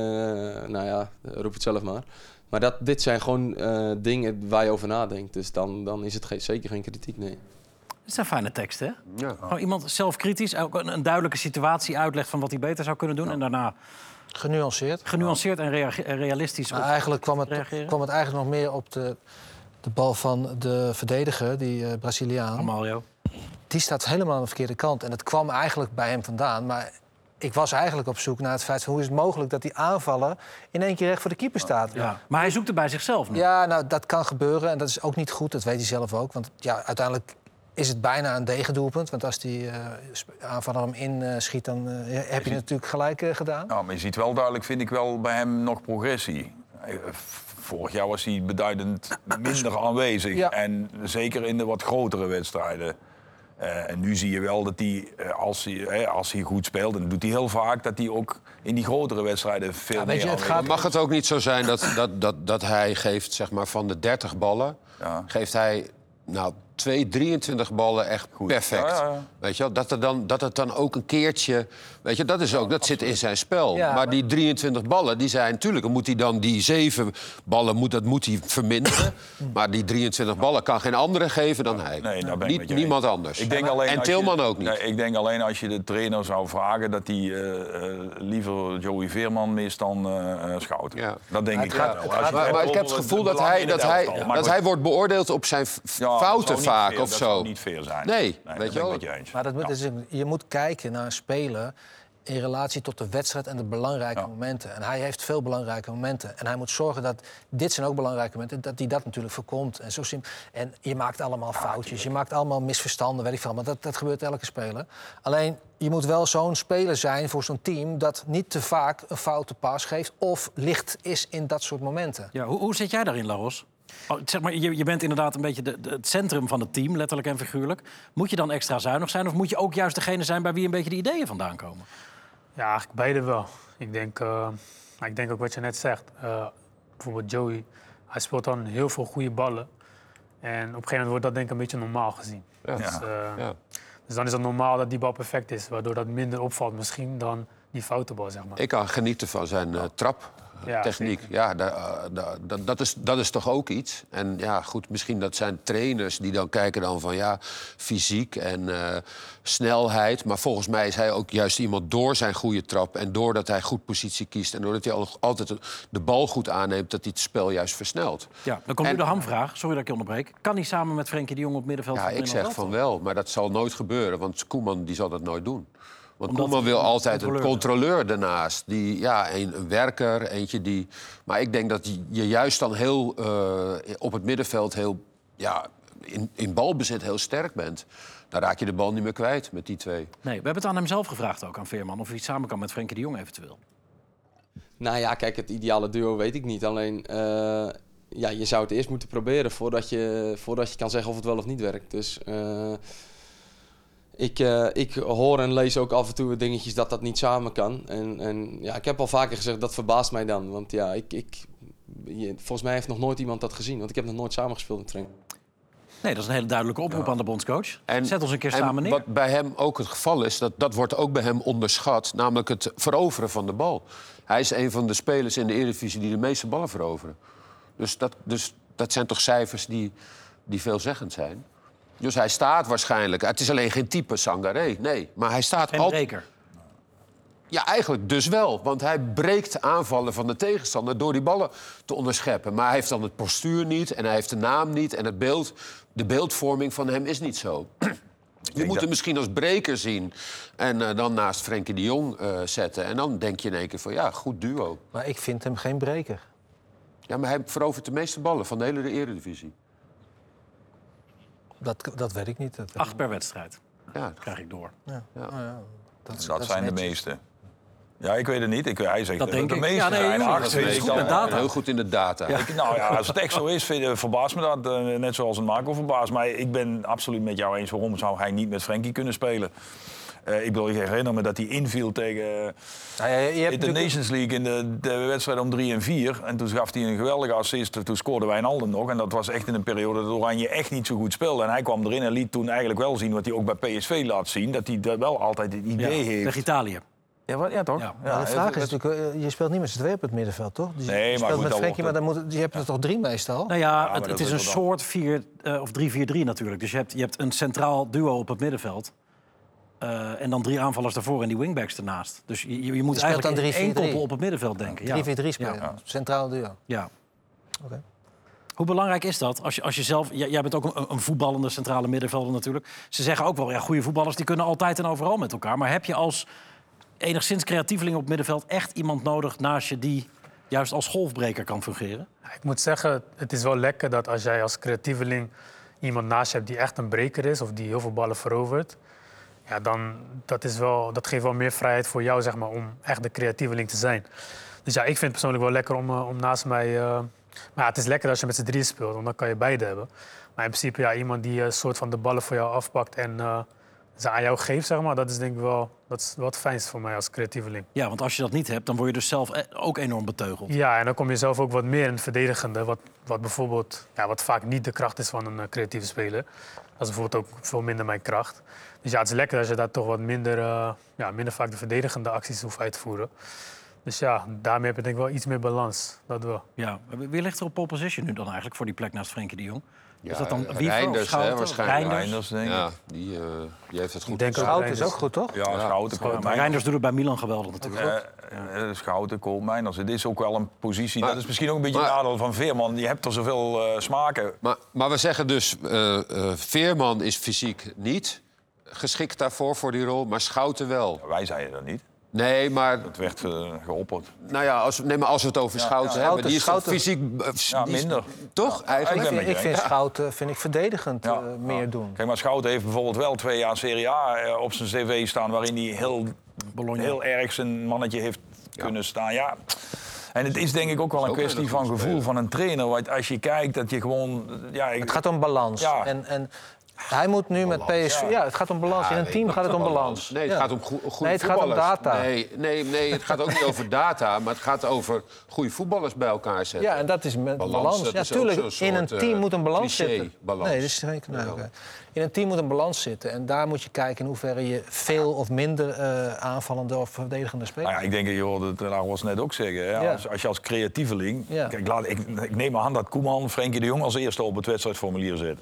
nou ja, roep het zelf maar. Maar dat, dit zijn gewoon eh, dingen waar je over nadenkt. Dus dan, dan is het geen, zeker geen kritiek, nee. Het zijn fijne teksten, hè? Ja. Gewoon iemand zelfkritisch, ook een, een duidelijke situatie uitlegt van wat hij beter zou kunnen doen. En daarna Genuanceerd. genuanceerd en rea- realistisch. Maar op- eigenlijk kwam het, reageren? kwam het eigenlijk nog meer op de, de bal van de verdediger, die eh, Braziliaan. Mario. Die staat helemaal aan de verkeerde kant. En dat kwam eigenlijk bij hem vandaan. Maar ik was eigenlijk op zoek naar het feit van hoe is het mogelijk dat die aanvaller in één keer recht voor de keeper staat. Ja. Maar hij zoekt er bij zichzelf nog. Ja, nou, dat kan gebeuren en dat is ook niet goed. Dat weet hij zelf ook. Want ja, uiteindelijk is het bijna een tegendoelpunt. Want als die eh, sp- aanvaller hem inschiet, dan eh, heb je natuurlijk gelijk eh, gedaan. Ja, maar je ziet wel duidelijk, vind ik wel, bij hem nog progressie. Vorig jaar was hij beduidend minder aanwezig. Ja. En zeker in de wat grotere wedstrijden. Eh, en nu zie je wel dat hij, eh, als hij, als hij goed speelt, en dat doet hij heel vaak, dat hij ook in die grotere wedstrijden veel Ja, meer je, het gaat- Mag het ook niet zo zijn dat, dat, dat, dat hij geeft, zeg maar, van de 30 ballen... Ja. geeft hij nou, twee, 23 ballen echt perfect. Ja, ja, ja. Weet je wel? Dat, er dan, dat het dan ook een keertje... Weet je, dat, is ook, dat zit in zijn spel. Ja, maar, die 23 ballen, die zijn... Natuurlijk moet hij dan die zeven ballen moet, dat moet hij verminderen. maar die 23 ballen kan geen andere geven dan hij. Nee, daar ben ik niet, met je niemand eens. anders. Ik denk alleen en je- Tilman ook niet. Nee, ik denk alleen als je de trainer zou vragen dat hij eh, eh, liever Joey Veerman mist dan eh, eh, Schouten. Ja. Dat denk ik wel. Maar, maar ik heb het gevoel dat hij, dat, hij, dat hij wordt beoordeeld op zijn fouten vaak fair- of dat zo. zou niet fair zijn. Nee, dat weet je ben ik wel. met je eens. Maar dat moet, Ja. dus, je moet kijken naar een speler in relatie tot de wedstrijd en de belangrijke Ja. momenten. En hij heeft veel belangrijke momenten. En hij moet zorgen dat dit zijn ook belangrijke momenten, dat hij dat natuurlijk voorkomt. En, zo sim- en je maakt allemaal foutjes, je maakt allemaal misverstanden, weet ik veel. Maar dat, dat gebeurt elke speler. Alleen, je moet wel zo'n speler zijn voor zo'n team... dat niet te vaak een foute pas geeft of licht is in dat soort momenten. Ja, hoe, hoe zit jij daarin, Laros? Oh, zeg maar, je, je bent inderdaad een beetje de, de- het centrum van het team, letterlijk en figuurlijk. Moet je dan extra zuinig zijn of moet je ook juist degene zijn bij wie een beetje de ideeën vandaan komen? Ja, eigenlijk beide wel. Ik denk, eh, ik denk ook wat je net zegt. Eh, bijvoorbeeld Joey, hij speelt dan heel veel goede ballen. En op een gegeven moment wordt dat denk ik een beetje normaal gezien. Ja. Dus, eh, Ja. dus dan is het normaal dat die bal perfect is. Waardoor dat minder opvalt misschien dan die foute bal, zeg maar. Ik kan genieten van zijn Ja, Ja, da- eh, da- da- dat, is, dat is toch ook iets. En ja, goed, misschien dat zijn trainers die dan kijken dan van ja, fysiek en eh, snelheid. Maar volgens mij is hij ook juist iemand door zijn goede trap en doordat hij goed positie kiest en doordat hij al- altijd de bal goed aanneemt, dat hij het spel juist versnelt. Ja, dan komt En- nu de hamvraag. Sorry dat ik je onderbreek. Kan hij samen met Frenkie de Jong op middenveld Ja, ik zeg van wel, maar dat zal nooit gebeuren, want Koeman die zal dat nooit doen. Want Omdat Koeman wil altijd een controleur daarnaast. Die, ja, een, een werker, eentje die... Maar ik denk dat je- juist dan heel eh, op het middenveld heel... Ja, in, in balbezit heel sterk bent. Dan raak je de bal niet meer kwijt met die twee. Nee, we hebben het aan hem zelf gevraagd ook, aan Veerman. Of hij samen kan met Frenkie de Jong eventueel. Nou ja, kijk, het ideale duo weet ik niet. Alleen, eh, ja, je zou het eerst moeten proberen voordat je, voordat je kan zeggen of het wel of niet werkt. Dus eh, ik, eh, ik hoor en lees ook af en toe dingetjes dat dat niet samen kan. En, en ja, ik heb al vaker gezegd, dat verbaast mij dan. Want ja, ik, ik, je- volgens mij heeft nog nooit iemand dat gezien. Want ik heb nog nooit samengespeeld met Frank. Nee, dat is een hele duidelijke oproep aan de bondscoach. Zet ons een keer en samen neer. Wat bij hem ook het geval is, dat, dat wordt ook bij hem onderschat, namelijk het veroveren van de bal. Hij is een van de spelers in de Eredivisie die de meeste ballen veroveren. Dus dat, dus dat zijn toch cijfers die, die veelzeggend zijn. Dus hij staat waarschijnlijk. Het is alleen geen type Sangaré, nee. Maar hij staat Geen altijd. breker. Ja, eigenlijk dus wel. Want hij breekt aanvallen van de tegenstander door die ballen te onderscheppen. Maar hij heeft dan het postuur niet en hij heeft de naam niet. En het beeld, de beeldvorming van hem is niet zo. Je moet hem misschien als breker zien en eh, dan naast Frenkie de Jong eh, zetten. En dan denk je in één keer van ja, goed duo. Maar ik vind hem geen breker. Ja, maar hij verovert de meeste ballen van de hele Eredivisie. Dat, dat weet ik niet. Dat, Acht per wedstrijd. Ja. krijg ik door. Ja. Ja. Nou ja, Dat, dat zijn de meeste. Ja, ik weet het niet. Ik, hij zegt Dat dat denk de ik. meeste Ja, nee, zijn. Acht is ik goed dan- met data. Heel goed in de data. Ik, nou ja, als het echt zo is, verbaast me dat. eh, net zoals een Marco verbaast. Maar ik ben absoluut met jou eens. Waarom zou hij niet met Frenkie kunnen spelen? Eh, ik, bedoel, ik herinner me dat hij inviel tegen Nou ja, je hebt in de Nations League in de, de wedstrijd om 3 en 4. En toen gaf hij een geweldige assist. Toen scoorde Wijnaldum nog. En dat was echt in een periode dat Oranje echt niet zo goed speelde. En hij kwam erin en liet toen eigenlijk wel zien wat hij ook bij PSV laat zien. Dat hij dat wel altijd het Ja, idee heeft. tegen Italië. Ja, wat, ja toch? Ja. De vraag is natuurlijk, eh, je speelt niet met z'n tweeën op het middenveld, toch? Dus je Nee, maar speelt goed, met Frenkie, maar dan moet, je hebt er toch drie meestal? Nou ja, het, is een soort 4 eh, of 3-4-3 natuurlijk. Dus je hebt, je hebt een centraal duo op het middenveld. Eh, en dan drie aanvallers daarvoor en die wingbacks ernaast. Dus je, je, je moet Je eigenlijk dan in één 3-4-3. koppel op het middenveld denken. Ja. 3-4-3 spelen, Ja. centraal duo. Ja. Oké. Hoe belangrijk is dat? Als je, als je zelf, jij, jij bent ook een, een voetballende centrale middenvelder natuurlijk. Ze zeggen ook wel, ja, goede voetballers die kunnen altijd en overal met elkaar. Maar heb je als enigszins creatieveling op het middenveld echt iemand nodig naast je die juist als golfbreker kan fungeren? Ik moet zeggen, het is wel lekker dat als jij als creatieveling iemand naast je hebt die echt een breker is of die heel veel ballen verovert. Ja, dan dat is wel, dat geeft wel meer vrijheid voor jou zeg maar, om echt de creatieveling te zijn. Dus ja, ik vind het persoonlijk wel lekker om, eh, om naast mij. eh, maar ja, het is lekker als je met z'n drieën speelt, want dan kan je beide hebben. Maar in principe, ja, iemand die een soort van de ballen voor jou afpakt en eh, ze aan jou geeft, zeg maar, dat is denk ik wel, dat is het fijnst voor mij als creatieveling. Ja, want als je dat niet hebt, dan word je dus zelf eh, ook enorm beteugeld. Ja, en dan kom je zelf ook wat meer in het verdedigende. Wat, wat bijvoorbeeld, ja, wat vaak niet de kracht is van een eh, creatieve speler. Dat is bijvoorbeeld ook veel minder mijn kracht. Dus ja, het is lekker als je daar toch wat minder, eh, ja, minder vaak de verdedigende acties hoeft uit te voeren. Dus ja, daarmee heb je denk ik wel iets meer balans. Dat wel. Ja. Wie ligt er op pole position nu dan eigenlijk voor die plek naast Frenkie de Jong? Ja, is dat dan of Reinders, hè, Schouten? waarschijnlijk. Reinders? Reinders, denk ik. Ja, die, eh, die heeft het goed denk ook gedaan. Schout is ook goed, toch? Ja, Schouten, Maar. Reinders doet het bij Milan geweldig natuurlijk. Eh, eh, Schouten, Koolmeiners. Het is ook wel een positie. Maar- dat is misschien ook een beetje maar- een nadeel van Veerman. Je hebt er zoveel eh, smaken. Maar, maar we zeggen dus, eh, eh, Veerman is fysiek niet geschikt daarvoor, voor die rol, maar Schouten wel. Wij zeiden dat niet. Nee, maar, Het werd eh, geopperd. nou ja, als, nee, maar als we het over Ja, Schouten ja, hebben, die is Schouten- fysiek... eh, Ja, die is- minder. Toch, ik eigenlijk? ben Ik, ik vind eens. Schouten vind ik verdedigend Ja, eh, meer ja. doen. Kijk, maar Schouten heeft bijvoorbeeld wel twee jaar Serie A eh, op zijn cv staan... waarin hij heel, heel erg zijn mannetje heeft kunnen staan. Ja. En het is denk ik ook wel een ook kwestie een van goede gevoel van een trainer. Want als je kijkt dat je gewoon... Ja, ik- Het gaat om balans. Ja. En, en hij moet nu met PSV... ja. Ja. het gaat om balans. In een nee, team dat gaat het om balans. Nee, het Ja. gaat om goe- goede Nee, het gaat om voetballers. data. Nee, nee, nee, het gaat ook niet over data, maar het gaat over goede voetballers bij elkaar zetten. Ja, en dat is met Balans, balans. dat Ja, tuurlijk. In een team eh, moet een balans cliché zitten. balans. Nee, dat is geen nee, oké. In een team moet een balans zitten. En daar moet je kijken in hoeverre je veel of minder eh, aanvallende of verdedigende speelt. Nou ja, ik denk, je hoorde het was net ook zeggen. Hè? Ja. Als, als je als creatieveling... Ja. Kijk, laat, ik, ik neem aan dat Koeman Frenkie de Jong als eerste op het wedstrijdformulier zet.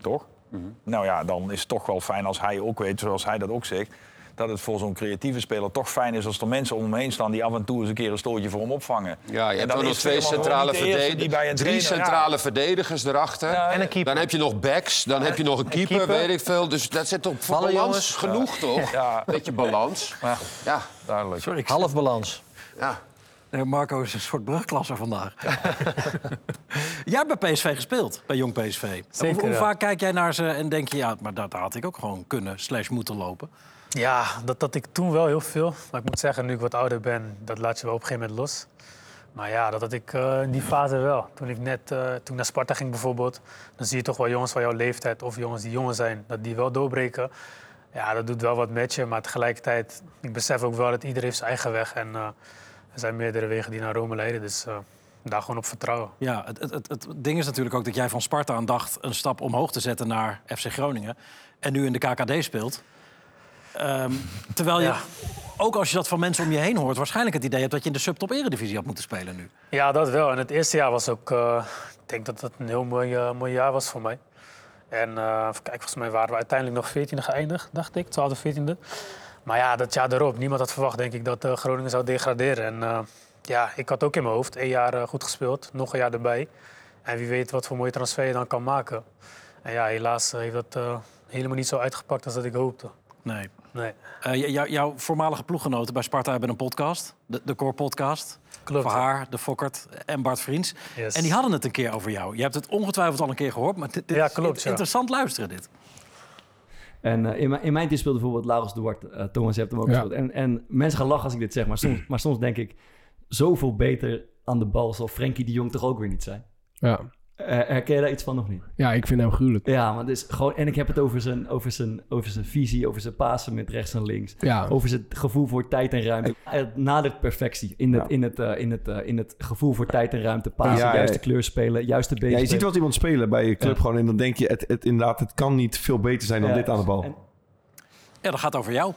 Toch? Mhm. Nou ja, dan is het toch wel fijn als hij ook weet, zoals hij dat ook zegt... dat het voor zo'n creatieve speler toch fijn is als er mensen om hem heen staan... die af en toe eens een keer een stootje voor hem opvangen. Ja, je En hebt dan nog twee centrale verdedigers. een Drie trainer- centrale verdedigers erachter. Ja, En een keeper. Dan heb je nog backs, dan heb je nog een keeper, keeper. weet ik veel. Dus dat zit op voor balans jongens. genoeg, toch? Ja. Beetje balans. Ja, Ja, duidelijk. Sorry, Half balans. ja. Nee, Marco is een soort brugklasser vandaag. jij hebt bij PSV gespeeld, bij Jong PSV. Zeker, hoe hoe ja. vaak kijk jij naar ze en denk je... ja, maar daar had ik ook gewoon kunnen slash moeten lopen? Ja, dat, dat ik toen wel heel veel. Maar ik moet zeggen, nu ik wat ouder ben, dat laat je wel op een gegeven moment los. Maar ja, dat had ik eh, in die fase wel. Toen ik net eh, toen ik naar Sparta ging bijvoorbeeld, dan zie je toch wel jongens van jouw leeftijd of jongens die jonger zijn, dat die wel doorbreken. Ja, dat doet wel wat met je, maar tegelijkertijd, ik besef ook wel dat iedereen heeft zijn eigen weg. En eh, er zijn meerdere wegen die naar Rome leiden. Dus eh, daar gewoon op vertrouwen. Ja, het, het, het, ding is natuurlijk ook dat jij van Sparta aan dacht... een stap omhoog te zetten naar FC Groningen. En nu in de KKD speelt. Ehm, terwijl je, Ja. ook als je dat van mensen om je heen hoort... waarschijnlijk het idee hebt dat je in de subtop eredivisie had moeten spelen nu. Ja, dat wel. En het eerste jaar was ook... eh, ik denk dat dat een heel mooi, eh, mooi jaar was voor mij. En kijken, volgens mij waren we uiteindelijk nog 14e geëindigd, dacht ik. 12e, 14e. Maar ja, dat jaar erop. Niemand had verwacht, denk ik, dat eh, Groningen zou degraderen. En eh, ja, ik had ook in mijn hoofd één jaar eh, goed gespeeld. Nog een jaar erbij. En wie weet wat voor mooie transfer je dan kan maken. En ja, helaas heeft dat helemaal niet zo uitgepakt als dat ik hoopte. Nee. Nee. Jouw voormalige ploeggenoten bij Sparta hebben een podcast. De, de Core Podcast. Klopt, Van haar, De Fokkert en Bart Vriends. Yes. En die hadden het een keer over jou. Je hebt het ongetwijfeld al een keer gehoord. Maar dit, dit Ja, is klopt, ja. interessant luisteren dit. En eh, in, mijn, in mijn team speelde bijvoorbeeld Laurens Duarte. eh Thomas heeft hem ook Ja. gespeeld. En, en mensen gaan lachen als ik dit zeg, maar soms, maar soms denk ik... zoveel beter aan de bal zal Frenkie de Jong toch ook weer niet zijn. Ja. Eh, herken je daar iets van nog niet? ja, ik vind hem gruwelijk. Ja, maar dus gewoon, en ik heb het over zijn, over, zijn, over zijn visie, over zijn pasen met rechts en links. Ja. Over zijn gevoel voor tijd en ruimte. Het nadert perfectie in het, Ja. in, het, eh, in, het, eh, in het gevoel voor tijd en ruimte. Pasen, Ja, ja. juiste kleur spelen, juiste been Ja, je ziet wat iemand spelen bij je club Ja. gewoon en dan denk je, het, het, inderdaad, het kan niet veel beter zijn dan Ja. dit aan de bal. En- Ja, dat gaat over jou.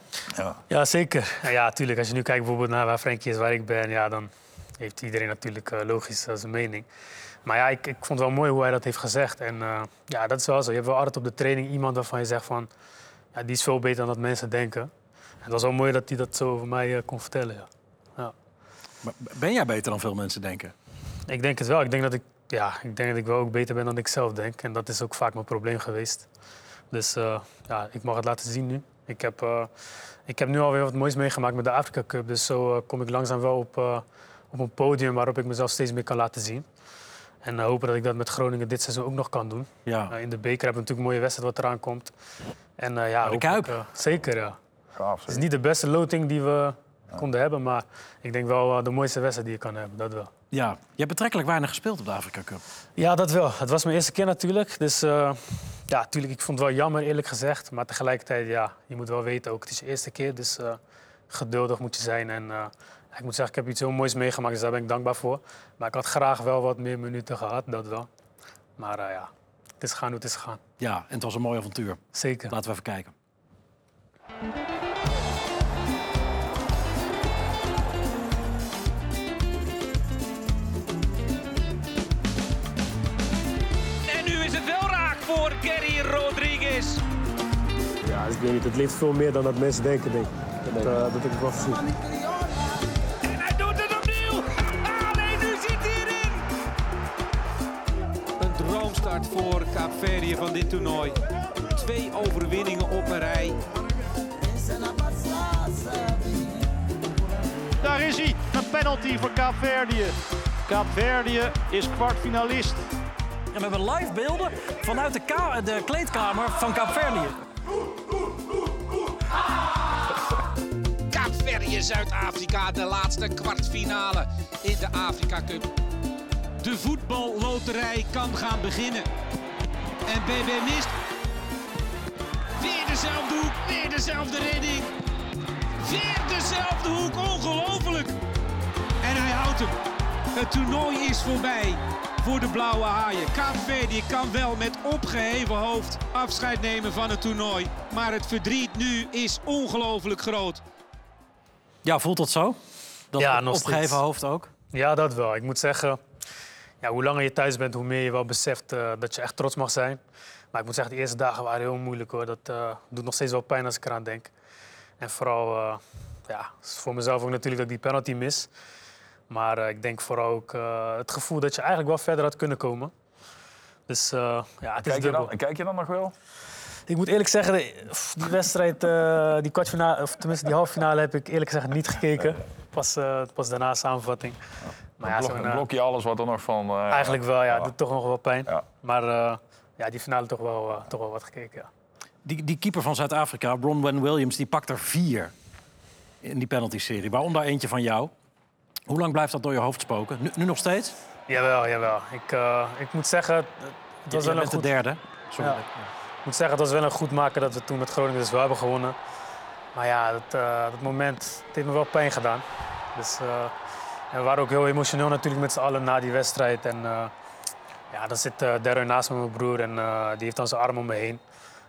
Ja, zeker. Ja, Ja, tuurlijk. Als je nu kijkt bijvoorbeeld naar waar Frenkie is, waar ik ben, ja, dan heeft iedereen natuurlijk eh, logisch zijn mening. Maar ja, ik, ik vond het wel mooi hoe hij dat heeft gezegd. En eh, ja, dat is wel zo. Je hebt wel altijd op de training iemand waarvan je zegt van, ja, die is veel beter dan dat mensen denken. En het was wel mooi dat hij dat zo over mij eh, kon vertellen. Ja. Ja. Maar ben jij beter dan veel mensen denken? Ik denk het wel. Ik denk dat ik, ja, ik denk dat ik wel ook beter ben dan ik zelf denk. En dat is ook vaak mijn probleem geweest. Dus eh, ja, ik mag het laten zien nu. Ik heb, ik heb nu alweer wat moois meegemaakt met de Afrika Cup. Dus zo kom ik langzaam wel op, op een podium waarop ik mezelf steeds meer kan laten zien. En eh, hopen dat ik dat met Groningen dit seizoen ook nog kan doen. Ja. Eh, in de beker hebben we natuurlijk een mooie wedstrijd wat eraan komt. En eh, ja, de Kuip. eh, zeker, ja. Gaaf, Het is niet de beste loting die we konden hebben, maar ik denk wel de mooiste wedstrijd die je kan hebben. Dat wel. Ja, je hebt betrekkelijk weinig gespeeld op de Afrika Cup. Ja, dat wel. Het was mijn eerste keer natuurlijk. Dus eh, ja, natuurlijk, ik vond het wel jammer eerlijk gezegd. Maar tegelijkertijd, ja, je moet wel weten ook, het is je eerste keer. Dus eh, geduldig moet je zijn. En eh, ik moet zeggen, ik heb iets heel moois meegemaakt, dus daar ben ik dankbaar voor. Maar ik had graag wel wat meer minuten gehad, dat wel. Maar eh, ja, het is gaan hoe het is gegaan. Ja, en het was een mooi avontuur. Zeker. Laten we even kijken. En nu is het wel raak voor Gary Rodriguez. Ja, ik weet niet. Het ligt veel meer dan dat mensen denken, denk ik. Dat, eh, dat heb ik wel gezien. Droomstart voor Kaapverdië van dit toernooi. Twee overwinningen op een rij. Daar is hij, een penalty voor Kaapverdië. Kaapverdië is kwartfinalist. En we hebben live beelden vanuit de, ka- de kleedkamer van Kaapverdië. Kaapverdië, Zuid-Afrika, de laatste kwartfinale in de Afrika Cup. De voetballoterij kan gaan beginnen. En BB mist. Weer dezelfde hoek, weer dezelfde redding. Weer dezelfde hoek, ongelooflijk. En hij houdt hem. Het toernooi is voorbij voor de blauwe haaien. Kaapverdië kan wel met opgeheven hoofd afscheid nemen van het toernooi. Maar het verdriet nu is ongelooflijk groot. Ja, voelt dat zo? Dat ja, opgeheven steeds. hoofd ook? Ja, dat wel. Ik moet zeggen, ja, hoe langer je thuis bent, hoe meer je wel beseft eh, dat je echt trots mag zijn. Maar ik moet zeggen, de eerste dagen waren heel moeilijk hoor. Dat eh, doet nog steeds wel pijn als ik eraan denk. En vooral, eh, ja, is voor mezelf ook natuurlijk dat ik die penalty mis. Maar eh, ik denk vooral ook eh, het gevoel dat je eigenlijk wel verder had kunnen komen. Dus eh, ja, het is Kijk je, dubbel. dan, kijk je dan nog wel? Ik moet eerlijk zeggen, die wedstrijd, eh, die kwartfinale, of tenminste die halve finale heb ik eerlijk gezegd niet gekeken. Pas, eh, pas daarna samenvatting. Maar ja, blok, eh, blok je alles wat er nog van... eh, Eigenlijk wel, ja. ja. Het doet toch nog wel pijn. Maar eh, ja, die finale toch wel, eh, toch wel wat gekeken, ja. Die, die keeper van Zuid-Afrika, Bronwen Williams, die pakt er vier in die penalty-serie. Waaronder eentje van jou. Hoe lang blijft dat door je hoofd spoken? Nu, nu nog steeds? Jawel, jawel. Ik, eh, ik moet zeggen, het was je wel een bent goed... de derde. Sorry. Ja. Ik moet zeggen, het was wel een goed maken dat we toen met Groningen dus wel hebben gewonnen. Maar ja, dat, eh, dat moment het heeft me wel pijn gedaan. Dus eh, En we waren ook heel emotioneel natuurlijk met z'n allen na die wedstrijd. En uh, ja, dan zit uh, Darren naast me, mijn broer, en uh, die heeft dan zijn arm om me heen.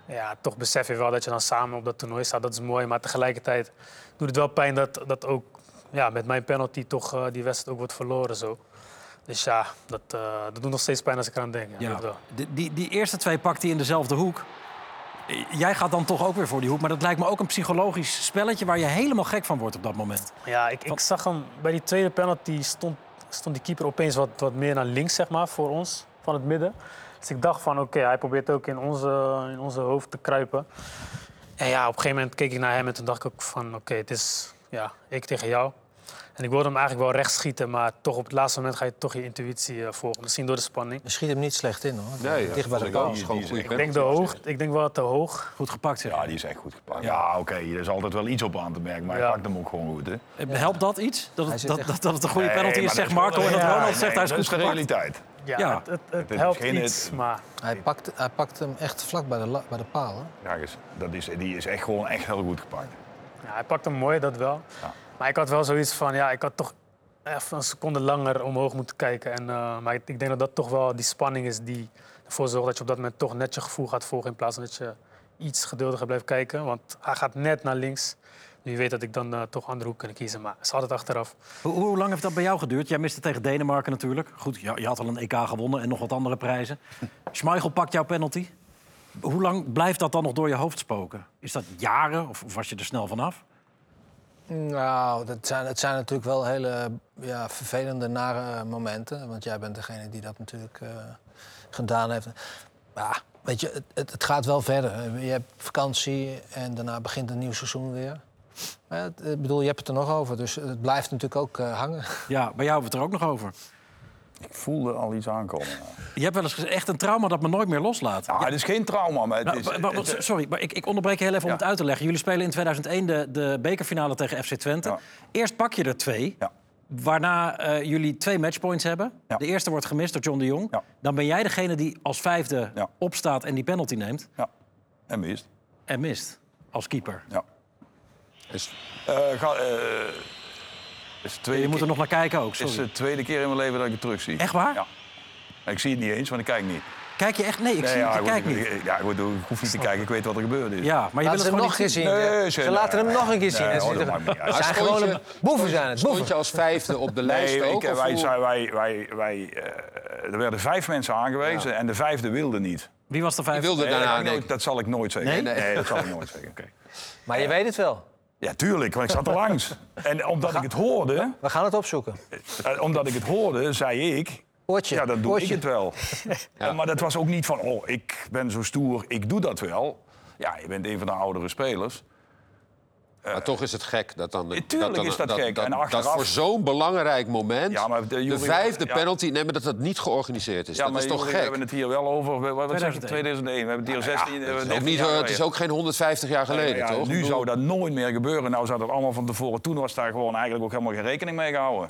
Ja, toch besef je wel dat je dan samen op dat toernooi staat. Dat is mooi, maar tegelijkertijd doet het wel pijn dat, dat ook ja, met mijn penalty toch die wedstrijd ook wordt verloren. Zo. Dus ja, dat, dat doet nog steeds pijn als ik eraan denk. Ja, ja. Die, die, die eerste twee pakt hij in dezelfde hoek. Jij gaat dan toch ook weer voor die hoek. Maar dat lijkt me ook een psychologisch spelletje waar je helemaal gek van wordt op dat moment. Ja, ik, ik zag hem bij die tweede penalty stond, stond die keeper opeens wat, wat meer naar links, zeg maar, voor ons, van het midden. Dus ik dacht van oké, hij probeert ook in onze, in onze hoofd te kruipen. En ja, op een gegeven moment keek ik naar hem en toen dacht ik ook van oké, het is ja, ik tegen jou. En ik wilde hem eigenlijk wel rechts schieten, maar toch op het laatste moment ga je toch je intuïtie uh, volgen. Misschien door de spanning. Je schiet hem niet slecht in hoor. Nee, Dicht bij de bal. Ik denk, de hoog, ik denk wel te hoog. Goed gepakt zeg. Ja, die is echt goed gepakt. Ja, oké, okay, er is altijd wel iets op aan te merken, maar ja. hij pakt hem ook gewoon goed. Hè? Helpt dat iets? Dat het, dat, dat, dat het een goede nee, penalty is, zegt Marco. En dat Ronald zegt hij is goed Dat is de realiteit. Ja, ja. het, het, het helpt iets, maar... Hij pakt, hij pakt hem echt vlak bij de, bij de paal. Hè? Ja, dat is, die is echt gewoon echt heel goed gepakt. Ja, hij pakt hem mooi, dat wel. Ja. Maar ik had wel zoiets van, ja, ik had toch even een seconde langer omhoog moeten kijken. En, uh, maar ik denk dat dat toch wel die spanning is die ervoor zorgt dat je op dat moment toch net je gevoel gaat volgen. In plaats van dat je iets geduldiger blijft kijken. Want hij gaat net naar links. Nu weet dat ik dan uh, toch andere hoek kunnen kiezen. Maar het is altijd achteraf. Hoe, hoe, lang heeft dat bij jou geduurd? Jij miste tegen Denemarken natuurlijk. Goed, je, je had al een EK gewonnen en nog wat andere prijzen. Schmeichel pakt jouw penalty. Hoe lang blijft dat dan nog door je hoofd spoken? Is dat jaren of, of was je er snel vanaf? Nou, dat zijn, natuurlijk wel hele ja, vervelende, nare momenten. Want jij bent degene die dat natuurlijk uh, gedaan heeft. Ja, weet je, het, het, gaat wel verder. Je hebt vakantie en daarna begint een nieuw seizoen weer. Ik bedoel, je hebt het er nog over, dus het blijft natuurlijk ook uh, hangen. Ja, bij jou hebben we het er ook nog over. Ik voelde al iets aankomen. Je hebt wel eens gezegd, echt een trauma dat me nooit meer loslaat. Ja, het is geen trauma, maar het nou, is... Maar, maar, sorry, maar ik, ik onderbreek je heel even ja. om het uit te leggen. Jullie spelen in 2001 de, de bekerfinale tegen FC Twente. Ja. Eerst pak je er twee. Ja. Waarna uh, jullie twee matchpoints hebben. De eerste wordt gemist door John de Jong. Dan ben jij degene die als vijfde opstaat en die penalty neemt. Ja, en mist. En mist, als keeper. Ja. Is... Uh, ga, uh, is je moet er nog naar kijken ook, sorry. Het is de tweede keer in mijn leven dat ik het terug zie. Echt waar? Ja. Ik zie het niet eens, want ik kijk niet. Kijk je echt? Nee, ik nee, zie ja, het, ik kijk niet. Ja, ik hoef niet te kijken, ik weet wat er gebeurd is. Ja, maar je wil het hem nog eens zien. Nee, ze laten hem nog een keer zien. Nee, ze zijn gewoon een boeven zijn het. Stond je als vijfde op de lijst nee, ook? Ik, of wij, hoe? wij, wij, wij, wij, uh, er werden vijf mensen aangewezen ja. en de vijfde wilde niet. Wie was de vijfde? Die wilde nee, daarna, dat, nee. dat zal ik nooit zeggen. Nee? Nee, dat zal ik nooit zeggen. Maar je weet het wel. Ja, tuurlijk, want ik zat er langs. En omdat ik het hoorde... We gaan het opzoeken. Uh, omdat ik het hoorde, zei ik... Oortje. Ja, dan doe ik het wel. Ja. Maar dat was ook niet van, oh, ik ben zo stoer, ik doe dat wel. Ja, je bent een van de oudere spelers. Maar toch is het gek dat dan... Tuurlijk dan, is dat gek. Dat, En dat achteraf- voor zo'n belangrijk moment... Ja, maar de, de vijfde ja. penalty... Nee, maar dat dat niet georganiseerd is. Ja, dat maar is toch gek? hebben het hier wel over, we- wat zeg je, 2001. 2001. We hebben het hier 16... Het eh, is, ook 19 niet, het is ook geen 150 jaar geleden, toch? Nu zou dat nooit meer gebeuren. Nou zou dat allemaal van tevoren. Toen was daar gewoon eigenlijk ook helemaal geen rekening mee gehouden.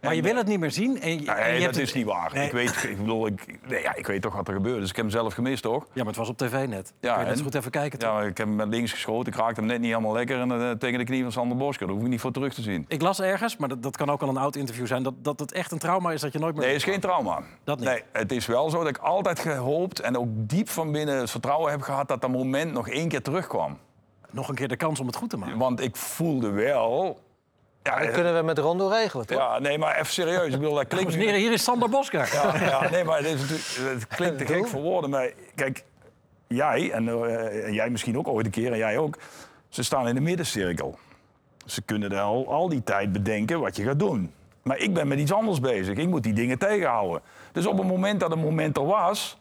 Maar je wil het niet meer zien. En je, en je Nee, hebt dat het- is niet waar. Nee. Ik, weet, ik, bedoel, ik, nee, ja, ik weet toch wat er gebeurde. Dus ik heb hem zelf gemist, toch? Ja, maar het was op tv net. Ja, Kun je net en? goed even kijken. toch? Ja, ik heb hem met links geschoten. Ik raakte hem net niet helemaal lekker. En tegen de knie van Sander Bosker. Daar hoef ik niet voor terug te zien. Ik las ergens, maar dat, dat kan ook al een oud interview zijn... Dat, dat het echt een trauma is dat je nooit meer... Nee, het is geen trauma. Dat niet. Nee, het is wel zo dat ik altijd gehoopt en ook diep van binnen het vertrouwen heb gehad dat dat moment nog één keer terugkwam. Nog een keer de kans om het goed te maken. Want ik voelde wel. Ja, Dat kunnen we met Rondo regelen, toch? ja, nee, maar even serieus. Ik bedoel, dat klinkt. Dames en heren, hier is Sander Bosker. Ja, ja, nee, maar het, is natuurlijk, het klinkt te gek voor woorden. Maar kijk, jij en eh, jij misschien ook ooit een keer en jij ook. Ze staan in de middencirkel. Ze kunnen er al, al die tijd bedenken wat je gaat doen. Maar ik ben met iets anders bezig. Ik moet die dingen tegenhouden. Dus op het moment dat een moment er was...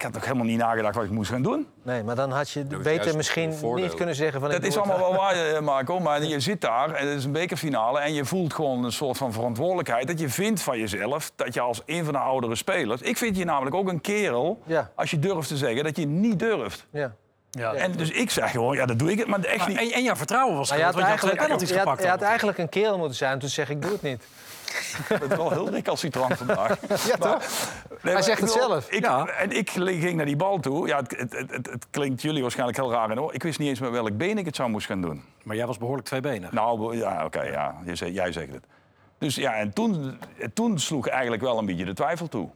Ik had toch helemaal niet nagedacht wat ik moest gaan doen. Nee, maar dan had je beter misschien niet kunnen zeggen van... Dat ik is doe het allemaal wel waar, eh, Marco. Maar je zit daar en het is een bekerfinale... en je voelt gewoon een soort van verantwoordelijkheid... dat je vindt van jezelf dat je als een van de oudere spelers... Ik vind je namelijk ook een kerel, Ja. als je durft te zeggen... dat je niet durft. Ja. Ja. En dus ik zei gewoon, ja, dat doe ik het, maar echt Maar- niet. en, en jouw vertrouwen was je groot, had, want je had eigenlijk, penalties je, had, gepakt. je had had eigenlijk een kerel moeten zijn te zeggen, ik doe het niet. Het is wel heel recalcitrant vandaag. Ja, toch? Nee, Hij maar zegt ik het zelf. Ik, Ja. En ik ging naar die bal toe. Ja, het, het, het, het, het klinkt jullie waarschijnlijk heel raar in de oor. Ik wist niet eens met welk been ik het zou moest gaan doen. Maar jij was behoorlijk tweebenig. Nou, ja, oké, ja, jij zegt het. Dus ja, en toen, toen sloeg eigenlijk wel een beetje de twijfel toe.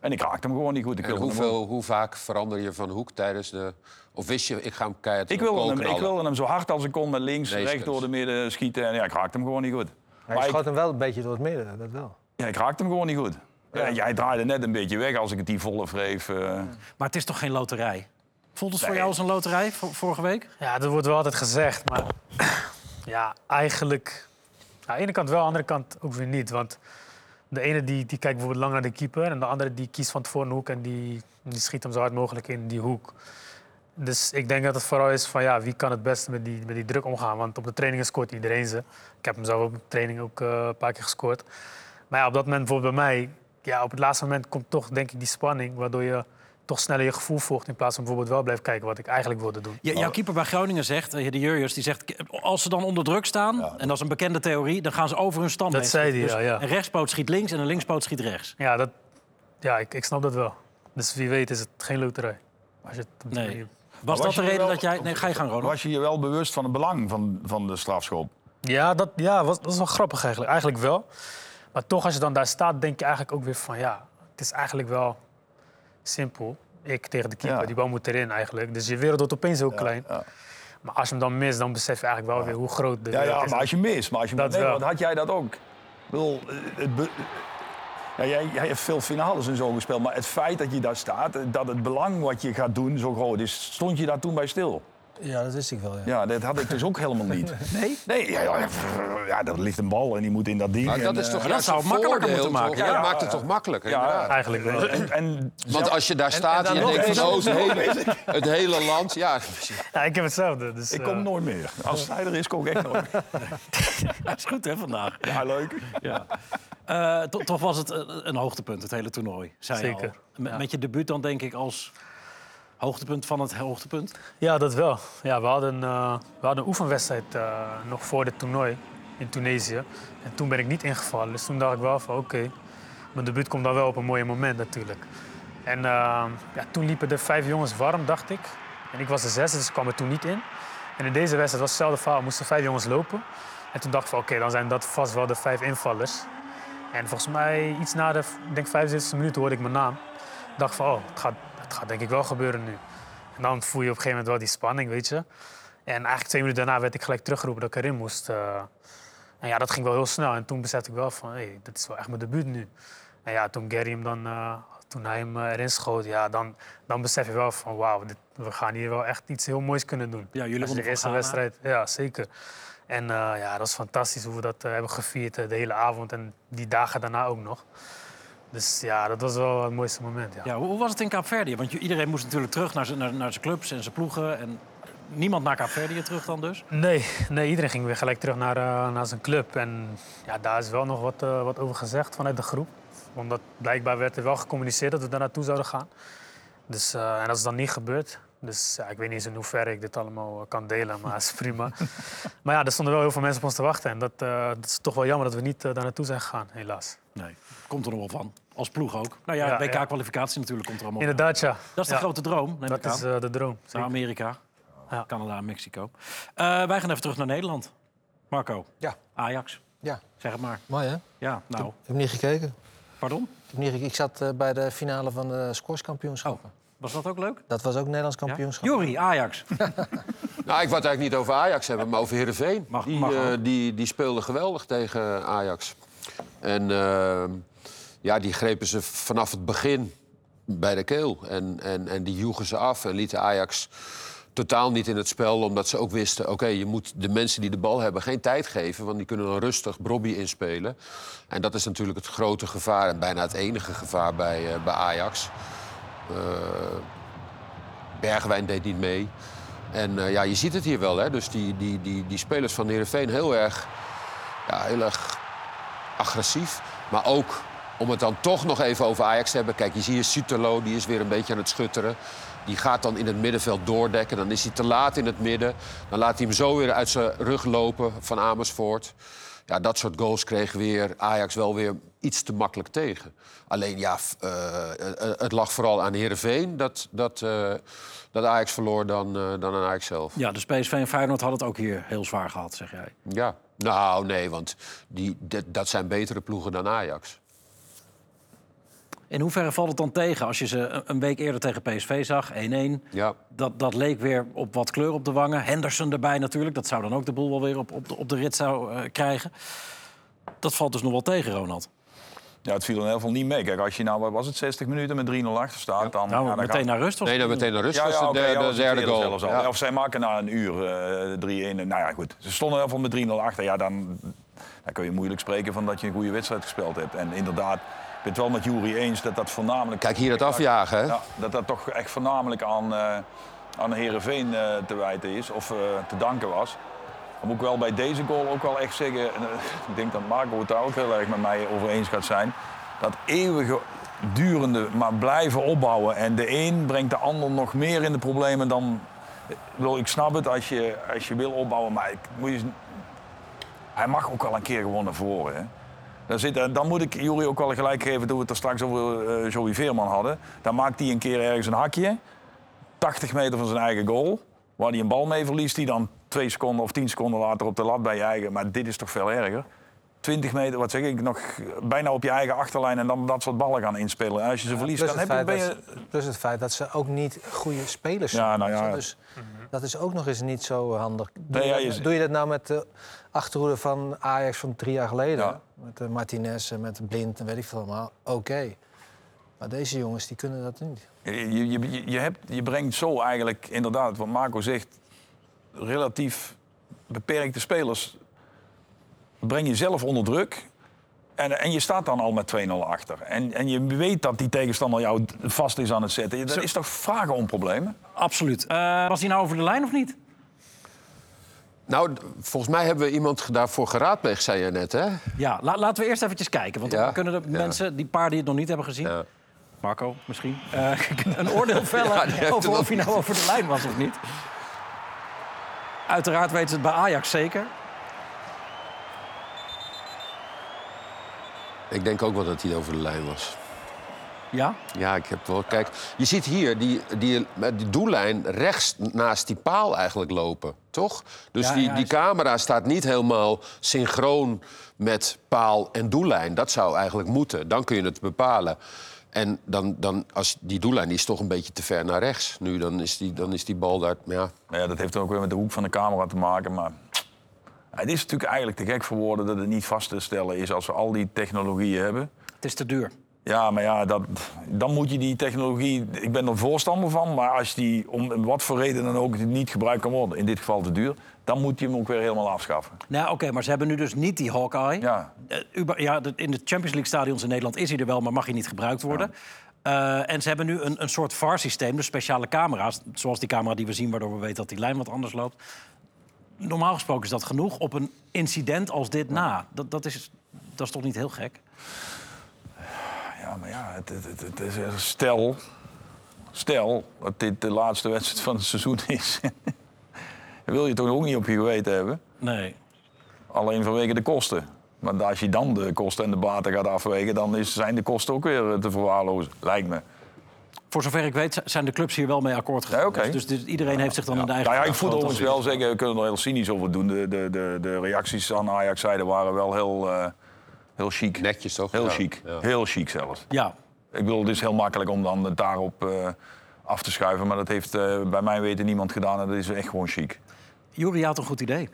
En ik raakte hem gewoon niet goed. Ik En wilde hem hoeveel, hoe vaak verander je van hoek tijdens de... Of wist je, ik ga hem keihard Ik wilde, hem, ik wilde hem zo hard als ik kon met links, Nee, recht is door de midden schieten. En ja, ik raakte hem gewoon niet goed. Hij Maar ik- schoot hem wel een beetje door het midden, dat wel. Ja, ik raakte hem gewoon niet goed. Ja. jij draaide net een beetje weg als ik het die volle wreef. eh. Maar het is toch geen loterij? Voelt het voor jou als een loterij vor- vorige week? Ja, dat wordt wel altijd gezegd, maar ja, eigenlijk... Aan de ene kant wel, aan de andere kant ook weer niet. Want de ene die, die kijkt bijvoorbeeld lang naar de keeper... en de andere die kiest van tevoren een hoek en die, die schiet hem zo hard mogelijk in die hoek. Dus ik denk dat het vooral is van ja, wie kan het beste met die, met die druk omgaan. Want op de trainingen scoort iedereen ze. Ik heb hem zelf op de training ook eh, een paar keer gescoord. Maar ja, op dat moment bijvoorbeeld bij mij... Ja, op het laatste moment komt toch denk ik die spanning... waardoor je toch sneller je gevoel volgt... in plaats van bijvoorbeeld wel blijft kijken wat ik eigenlijk wilde doen. Ja, jouw keeper bij Groningen zegt, eh, de Jurjus, die zegt... als ze dan onder druk staan, en dat is een bekende theorie... dan gaan ze over hun stand Dat zei hij, ja, ja. Een rechtspoot schiet links en een linkspoot schiet rechts. Ja, dat, ja ik, ik snap dat wel. Dus wie weet is het geen loterij. Als je het op die Nee. Was dat de je je reden wel- dat jij... Nee, ga je gang, Ronald. Was je je wel bewust van het belang van, van de strafschop? Ja, dat, ja was, dat is wel grappig eigenlijk. Eigenlijk wel. Maar toch, als je dan daar staat, denk je eigenlijk ook weer van... ja, het is eigenlijk wel simpel. Ik tegen de keeper, Ja. die bal moet erin eigenlijk. Dus je wereld wordt opeens heel klein. Maar als je hem dan mist, dan besef je eigenlijk wel weer hoe groot de Ja, wereld ja is. maar als je mist. Maar als je Dat want had jij dat ook? Ik bedoel, eh, het be- ja, jij, jij hebt veel finales en zo gespeeld. Maar het feit dat je daar staat, eh, dat het belang wat je gaat doen zo groot is... stond je daar toen bij stil? Ja, dat wist ik wel, ja. Ja, dat had ik dus ook helemaal niet. Nee? Nee, ja, ja, ja, dat ligt een bal en die moet in dat ding. Maar dat en, is eh, toch dat zou het makkelijker moeten maken, ja. Ja, dat maakt het toch makkelijker, Ja, inderdaad. Eigenlijk wel. En, en, Want als je daar staat en, je denkt van, oh, het hele, het hele land... Ja, Ja, ik heb hetzelfde. Dus, ik eh, kom nooit meer. Als hij er is, kom ik echt nooit meer. Dat is goed, hè, vandaag. Ja, leuk. Ja. Eh, to- toch was het eh, een hoogtepunt, het hele toernooi, zei je Zeker, al. Met, ja. met je debuut dan denk ik als hoogtepunt van het hoogtepunt. Ja, dat wel. Ja, we, hadden, eh, we hadden een oefenwedstrijd eh, nog voor dit toernooi in Tunesië. En toen ben ik niet ingevallen. Dus toen dacht ik wel van oké, mijn debuut komt dan wel op een mooi moment natuurlijk. En eh, ja, toen liepen er vijf jongens warm, dacht ik. En ik was de zesde, dus ik kwam er toen niet in. En in deze wedstrijd was hetzelfde verhaal. moesten vijf jongens lopen. En toen dacht ik van oké, dan zijn dat vast wel de vijf invallers. En volgens mij iets na de denk 75 minuten hoorde ik mijn naam. Dacht van oh, het gaat, het gaat denk ik wel gebeuren nu. En dan voel je op een gegeven moment wel die spanning, weet je. En eigenlijk twee minuten daarna werd ik gelijk teruggeroepen dat ik erin moest. eh. en ja, dat ging wel heel snel. En toen besefte ik wel van, hé, hey, dit is wel echt mijn debuut nu. En ja, toen Gary hem dan, eh, toen hij hem eh, erin schoot, ja, dan, dan besef je wel van, wauw, dit- we gaan hier wel echt iets heel moois kunnen doen. Ja, jullie Dat de eerste wedstrijd. Ja, zeker. En ja, dat was fantastisch hoe we dat hebben gevierd de hele avond en die dagen daarna ook nog. Dus ja, dat was wel het mooiste moment. Ja. Ja, hoe, was het in Kaapverdië? Want iedereen moest natuurlijk terug naar zijn, naar, naar zijn clubs en zijn ploegen. En niemand naar Kaapverdië terug dan dus? Nee, nee, iedereen ging weer gelijk terug naar, eh, naar zijn club. En ja, daar is wel nog wat, eh, wat over gezegd vanuit de groep. Omdat blijkbaar werd er wel gecommuniceerd dat we daar naartoe zouden gaan. Dus, eh, en dat is dan niet gebeurd. Dus ja, ik weet niet eens in hoeverre ik dit allemaal kan delen, maar is prima. maar ja, er stonden wel heel veel mensen op ons te wachten. En dat, dat is toch wel jammer dat we niet daar naartoe zijn gegaan, helaas. Nee, komt er nog wel van. Als ploeg ook. Nou ja, Ja, WK-kwalificatie natuurlijk komt er allemaal Inderdaad, ja. Dat is de Ja. grote droom, neem Dat ik aan. is eh, de droom. Naar. Amerika, Ja. Canada en Mexico. Eh, wij gaan even terug naar Nederland. Marco, Ja. Ajax, Ja, zeg het maar. mooi hè? Ja, nou, Ik heb niet gekeken. pardon? Ik, heb niet gekeken. ik zat eh, bij de finale van de squashkampioenschappen. Was dat ook leuk? Dat was ook Nederlands Ja? kampioenschap. Jori, Ajax. Nou, ik wou het eigenlijk niet over Ajax hebben, maar over Heerenveen. Mag- die, mag ook. die, die speelde geweldig tegen Ajax. En ja, die grepen ze vanaf het begin bij de keel. En, en, en die joegen ze af en lieten Ajax totaal niet in het spel. Omdat ze ook wisten, oké, je moet de mensen die de bal hebben geen tijd geven. Want die kunnen dan rustig Brobby inspelen. En dat is natuurlijk het grote gevaar en bijna het enige gevaar bij, eh, bij Ajax. Eh, Bergwijn deed niet mee. En eh, ja, je ziet het hier wel, hè. Dus die, die, die, die spelers van Heerenveen heel erg, ja, heel erg agressief. Maar ook om het dan toch nog even over Ajax te hebben. Kijk, je ziet hier Suterlo, die is weer een beetje aan het schutteren. Die gaat dan in het middenveld doordekken. Dan is hij te laat in het midden. Dan laat hij hem zo weer uit zijn rug lopen van Amersfoort. ja, dat soort goals kreeg weer Ajax wel weer iets te makkelijk tegen. Alleen ja, eh, eh, het lag vooral aan Heerenveen dat, dat, eh, dat Ajax verloor dan, dan aan Ajax zelf. Ja, dus PSV en Feyenoord hadden het ook hier heel zwaar gehad, zeg jij. Ja, nou nee, want die, dat zijn betere ploegen dan Ajax. In hoeverre valt het dan tegen als je ze een- week eerder tegen PSV zag, 1-1? Ja. Dat, dat leek weer op wat kleur op de wangen. Henderson erbij natuurlijk. Dat zou dan ook de boel wel weer op, op, de, op de rit zou, eh, krijgen. Dat valt dus nog wel tegen, Ronald. Ja, het viel in ieder geval niet mee. Kijk, als je nou, wat was het, 60 minuten met 3-0 achter staat... Dan, Nou, ja, dan meteen gaat- naar rust was Nee, dan meteen naar rust Ja, was ja, de derde, goal. zelfs al. Ja. Of zij maken na een uur eh 3-1. Nou ja, goed. Ze stonden in ieder geval met 3-0 achter. Ja, dan, dan kun je moeilijk spreken van dat je een goede wedstrijd gespeeld hebt. En inderdaad, ik ben het wel met Jury eens dat dat voornamelijk... Kijk, hier het afjagen, hè? Ja, dat dat toch echt voornamelijk aan, eh aan Heerenveen eh te wijten is. Of eh, te danken was. Dan moet ik wel bij deze goal ook wel echt zeggen... en, ik denk dat Marco het daar ook heel erg met mij over eens gaat zijn... dat eeuwige durende, maar blijven opbouwen. En de een brengt de ander nog meer in de problemen dan... Ik, bedoel, ik snap het als je, als je wil opbouwen, maar ik, moet je, hij mag ook wel een keer gewoon naar voren. Hè? Dan, zit, eh, dan moet ik Jury ook wel gelijk geven toen we het er straks over eh Joey Veerman hadden. Dan maakt hij een keer ergens een hakje. 80 meter van zijn eigen goal. Waar hij een bal mee verliest, die dan twee seconden of tien seconden later op de lat bij je eigen. Maar dit is toch veel erger. 20 meter, wat zeg ik, nog bijna op je eigen achterlijn en dan dat soort ballen gaan inspelen. En als je ze verliest, dan heb je, ben je... plus het feit dat ze ook niet goede spelers zijn. Ja, nou ja. Dus dat is ook nog eens niet zo handig. Doe, Nee, ja, je, dat, doe je dat nou met de achterhoede van Ajax van drie jaar geleden? Ja. Met de Martinez en met Blind en weet ik veel allemaal. Oké. Maar deze jongens die kunnen dat niet. Je, je, je, je, hebt, je brengt zo eigenlijk, inderdaad, wat Marco zegt, relatief beperkte spelers. Breng je zelf onder druk. En, en je staat dan al met 2-0 achter. En, en je weet dat die tegenstander jou vast is aan het zetten. Dat is toch vragen om problemen? Absoluut. Eh, was hij nou over de lijn of niet? Nou, volgens mij hebben we iemand daarvoor geraadpleegd, zei je net, hè? Ja, la- laten we eerst eventjes kijken. Want Ja? dan kunnen de Ja. mensen, die paar die het nog niet hebben gezien... Marco, misschien, eh, een oordeel vellen Ja, over of hij nou over de lijn was of niet. Uiteraard weten ze het bij Ajax zeker. Ik denk ook wel dat hij over de lijn was. Ja? Ja, ik heb wel. Kijk, je ziet hier die, die, die doellijn rechts naast die paal eigenlijk lopen, toch? Dus Ja, die, ja, die camera staat niet helemaal synchroon met paal en doellijn. Dat zou eigenlijk moeten. Dan kun je het bepalen. En dan, dan als die doellijn die is toch een beetje te ver naar rechts. Nu dan is die, dan is die bal daar. Ja. Nou ja, dat heeft ook weer met de hoek van de camera te maken. Maar het is natuurlijk eigenlijk te gek voor woorden dat het niet vast te stellen is als we al die technologieën hebben. Het is te duur. Ja, maar ja, dat, dan moet je die technologie... Ik ben er voorstander van, maar als die om wat voor reden dan ook niet gebruikt kan worden... in dit geval te duur, dan moet je hem ook weer helemaal afschaffen. Nou, oké, maar ze hebben nu dus niet die Hawkeye. Ja. Eh, ja, in de Champions League stadions in Nederland is hij er wel, maar mag hij niet gebruikt worden. Eh, en ze hebben nu een, een soort VAR-systeem, dus speciale camera's. Zoals die camera die we zien, waardoor we weten dat die lijn wat anders loopt. Normaal gesproken is dat genoeg op een incident als dit na. Dat, dat, is, dat is toch niet heel gek? Ja, maar ja, het, het, het, het is stel, stel dat dit de laatste wedstrijd van het seizoen is. Wil je toch ook niet op je geweten hebben? Nee. Alleen vanwege de kosten. Maar als je dan de kosten en de baten gaat afwegen... dan is, zijn de kosten ook weer eh, te verwaarlozen, lijkt me. Voor zover ik weet zijn de clubs hier wel mee akkoord gegaan. Ja. Dus, dus iedereen heeft zich dan de eigen... Nou ja, ik voel overigens wel zeggen, we kunnen er heel cynisch over doen. De, de, de, de reacties aan Ajax-zijde waren wel heel, eh, heel chic. Netjes toch? Heel Ja, chic. ja. Heel chic zelfs. Ja. Ik bedoel, het is heel makkelijk om dan het daarop eh, af te schuiven. Maar dat heeft eh, bij mij weten niemand gedaan. En dat is echt gewoon chic. Jury had een goed idee.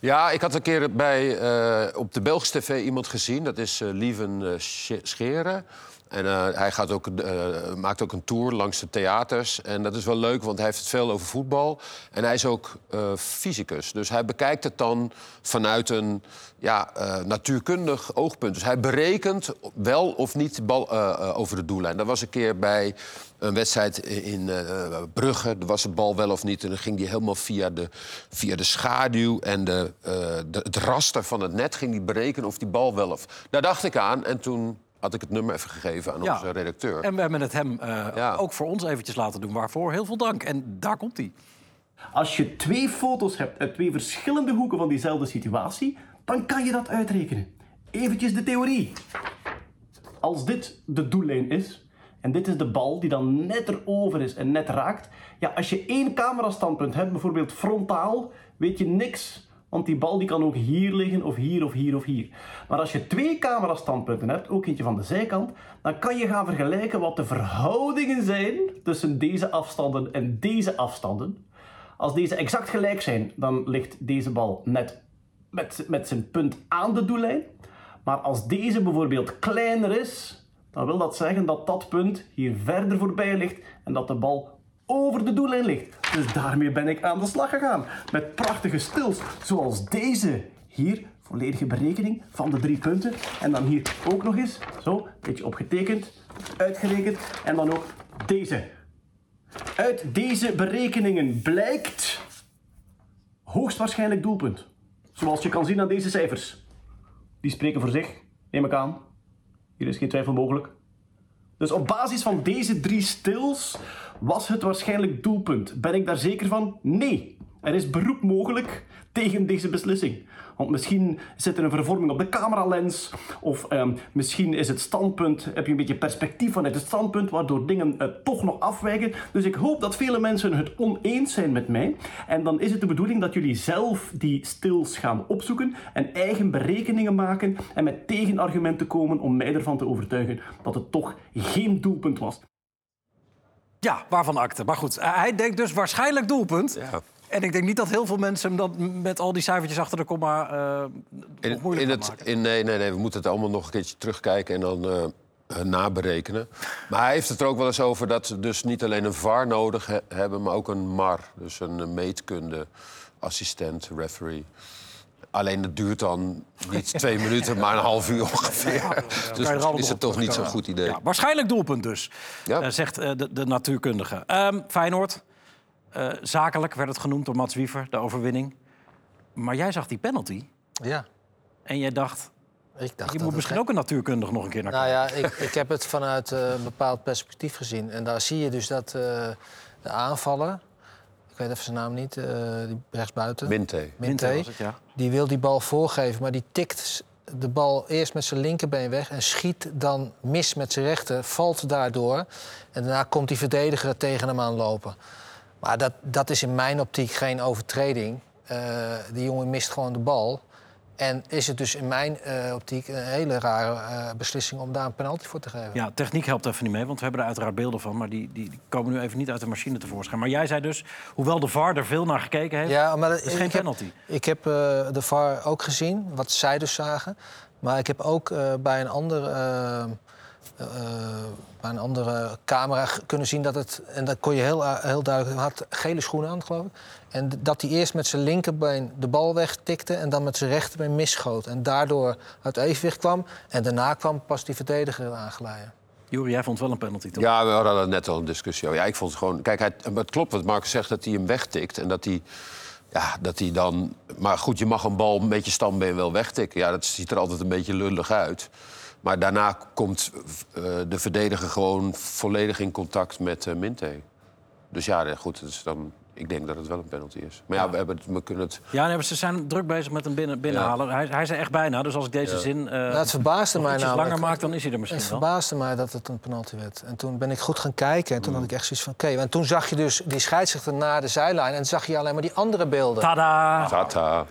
Ja, ik had een keer bij, eh, op de Belgische tv iemand gezien. Dat is eh Lieven Sch- Scheren. En eh, hij gaat ook, eh, maakt ook een tour langs de theaters. En dat is wel leuk, want hij heeft het veel over voetbal. En hij is ook eh, fysicus. Dus hij bekijkt het dan vanuit een ja, natuurkundig oogpunt. Dus hij berekent wel of niet bal over de doellijn. Dat was een keer bij een wedstrijd in Brugge. Er was de bal wel of niet. En dan ging hij helemaal via de, via de schaduw en de, het raster van het net... ging hij berekenen of die bal wel of... Daar dacht ik aan en toen had ik het nummer even gegeven aan Ja. onze redacteur. En we hebben het hem eh, ook voor ons eventjes laten doen. Waarvoor heel veel dank. En daar komt hij. Als je twee foto's hebt uit twee verschillende hoeken van diezelfde situatie, dan kan je dat uitrekenen. Eventjes de theorie. Als dit de doellijn is, en dit is de bal die dan net erover is en net raakt. Ja, als je één camerastandpunt hebt, bijvoorbeeld frontaal, weet je niks. Want die bal die kan ook hier liggen, of hier, of hier, of hier. Maar als je twee camerastandpunten hebt, ook eentje van de zijkant, dan kan je gaan vergelijken wat de verhoudingen zijn tussen deze afstanden en deze afstanden. Als deze exact gelijk zijn, dan ligt deze bal net met, met zijn punt aan de doellijn. Maar als deze bijvoorbeeld kleiner is, dan wil dat zeggen dat dat punt hier verder voorbij ligt en dat de bal over de doellijn ligt. Dus daarmee ben ik aan de slag gegaan. Met prachtige stils, zoals deze hier. Volledige berekening van de drie punten. En dan hier ook nog eens, zo, beetje opgetekend, uitgerekend. En dan ook deze. Uit deze berekeningen blijkt hoogstwaarschijnlijk doelpunt. Zoals je kan zien aan deze cijfers. Die spreken voor zich, neem ik aan. Hier is geen twijfel mogelijk. Dus op basis van deze drie stils was het waarschijnlijk doelpunt. Ben ik daar zeker van? Nee. Er is beroep mogelijk tegen deze beslissing. Want misschien zit er een vervorming op de cameralens, of ehm, misschien is het standpunt, heb je een beetje perspectief vanuit het standpunt, waardoor dingen eh, toch nog afwijken. Dus ik hoop dat vele mensen het oneens zijn met mij. En dan is het de bedoeling dat jullie zelf die stils gaan opzoeken en eigen berekeningen maken en met tegenargumenten komen om mij ervan te overtuigen dat het toch geen doelpunt was. Ja, waarvan akte. Maar goed, eh, hij denkt dus waarschijnlijk doelpunt. En ik denk niet dat heel veel mensen hem dat met al die cijfertjes achter de komma nog In, moeilijk in het, maken. in, nee, nee, nee, we moeten het allemaal nog een keertje terugkijken en dan eh, naberekenen. Maar hij heeft het er ook wel eens over dat ze dus niet alleen een VAR nodig he- hebben, maar ook een MAR. Dus een meetkunde, assistent, referee. Alleen het duurt dan niet twee minuten, maar een half uur ongeveer. Dus misschien is het toch niet zo'n goed idee. Ja, waarschijnlijk doelpunt dus, eh, zegt eh, de, de natuurkundige. Ehm, Feyenoord, eh, zakelijk werd het genoemd door Mats Wiever, de overwinning. Maar jij zag die penalty Ja. En jij dacht... Ik dacht je dat moet misschien ook een natuurkundige nog een keer naar Nou kijken. ja, ik, ik heb het vanuit eh, een bepaald perspectief gezien. En daar zie je dus dat eh, de aanvaller... Ik weet even zijn naam niet, eh, die rechtsbuiten. Was het, ja. Die wil die bal voorgeven, maar die tikt de bal eerst met zijn linkerbeen weg... en schiet dan mis met zijn rechter, valt daardoor. En daarna komt die verdediger er tegen hem aan lopen. Maar dat, dat is in mijn optiek geen overtreding. Eh, die jongen mist gewoon de bal. En is het dus in mijn eh, optiek een hele rare eh, beslissing om daar een penalty voor te geven. Ja, techniek helpt even niet mee, want we hebben er uiteraard beelden van... maar die, die, die komen nu even niet uit de machine tevoorschijn. Maar jij zei dus, hoewel de VAR er veel naar gekeken heeft... Ja, maar is geen heb- penalty. Ik heb eh, de VAR ook gezien, wat zij dus zagen. Maar ik heb ook bij een andere, eh, bij een andere camera kunnen zien dat het... en dat kon je heel, a- heel duidelijk... hij had gele schoenen aan, geloof ik. En dat hij eerst met zijn linkerbeen de bal wegtikte... en dan met zijn rechterbeen misschoot. En daardoor uit evenwicht kwam. En daarna kwam pas die verdediger aangeleiden. Jury, jij vond wel een penalty, toch? Ja, we hadden net al een discussie over. Ja, ik vond het gewoon... Kijk, hij, het klopt wat Marcus zegt, dat hij hem wegtikt. En dat hij, ja, dat hij dan... Maar goed, je mag een bal met je stambeen wel wegtikken. Ja, dat ziet er altijd een beetje lullig uit. Maar daarna komt eh, de verdediger gewoon volledig in contact met eh Minte. Dus ja, nee, goed, dus dan, ik denk dat het wel een penalty is. Maar ja, we, hebben het, we kunnen het... Ja, nee, maar ze zijn druk bezig met hem binnen, binnenhalen. Hij, hij zei echt bijna, dus als ik deze Ja. zin eh Nou, het verbaasde mij namelijk. langer maak, dan is hij er misschien Het wel. verbaasde mij dat het een penalty werd. En toen ben ik goed gaan kijken. En toen had ik echt zoiets van, oké. En toen zag je dus die scheidsrechter naar de zijlijn... en zag je alleen maar die andere beelden. Tada! Tata.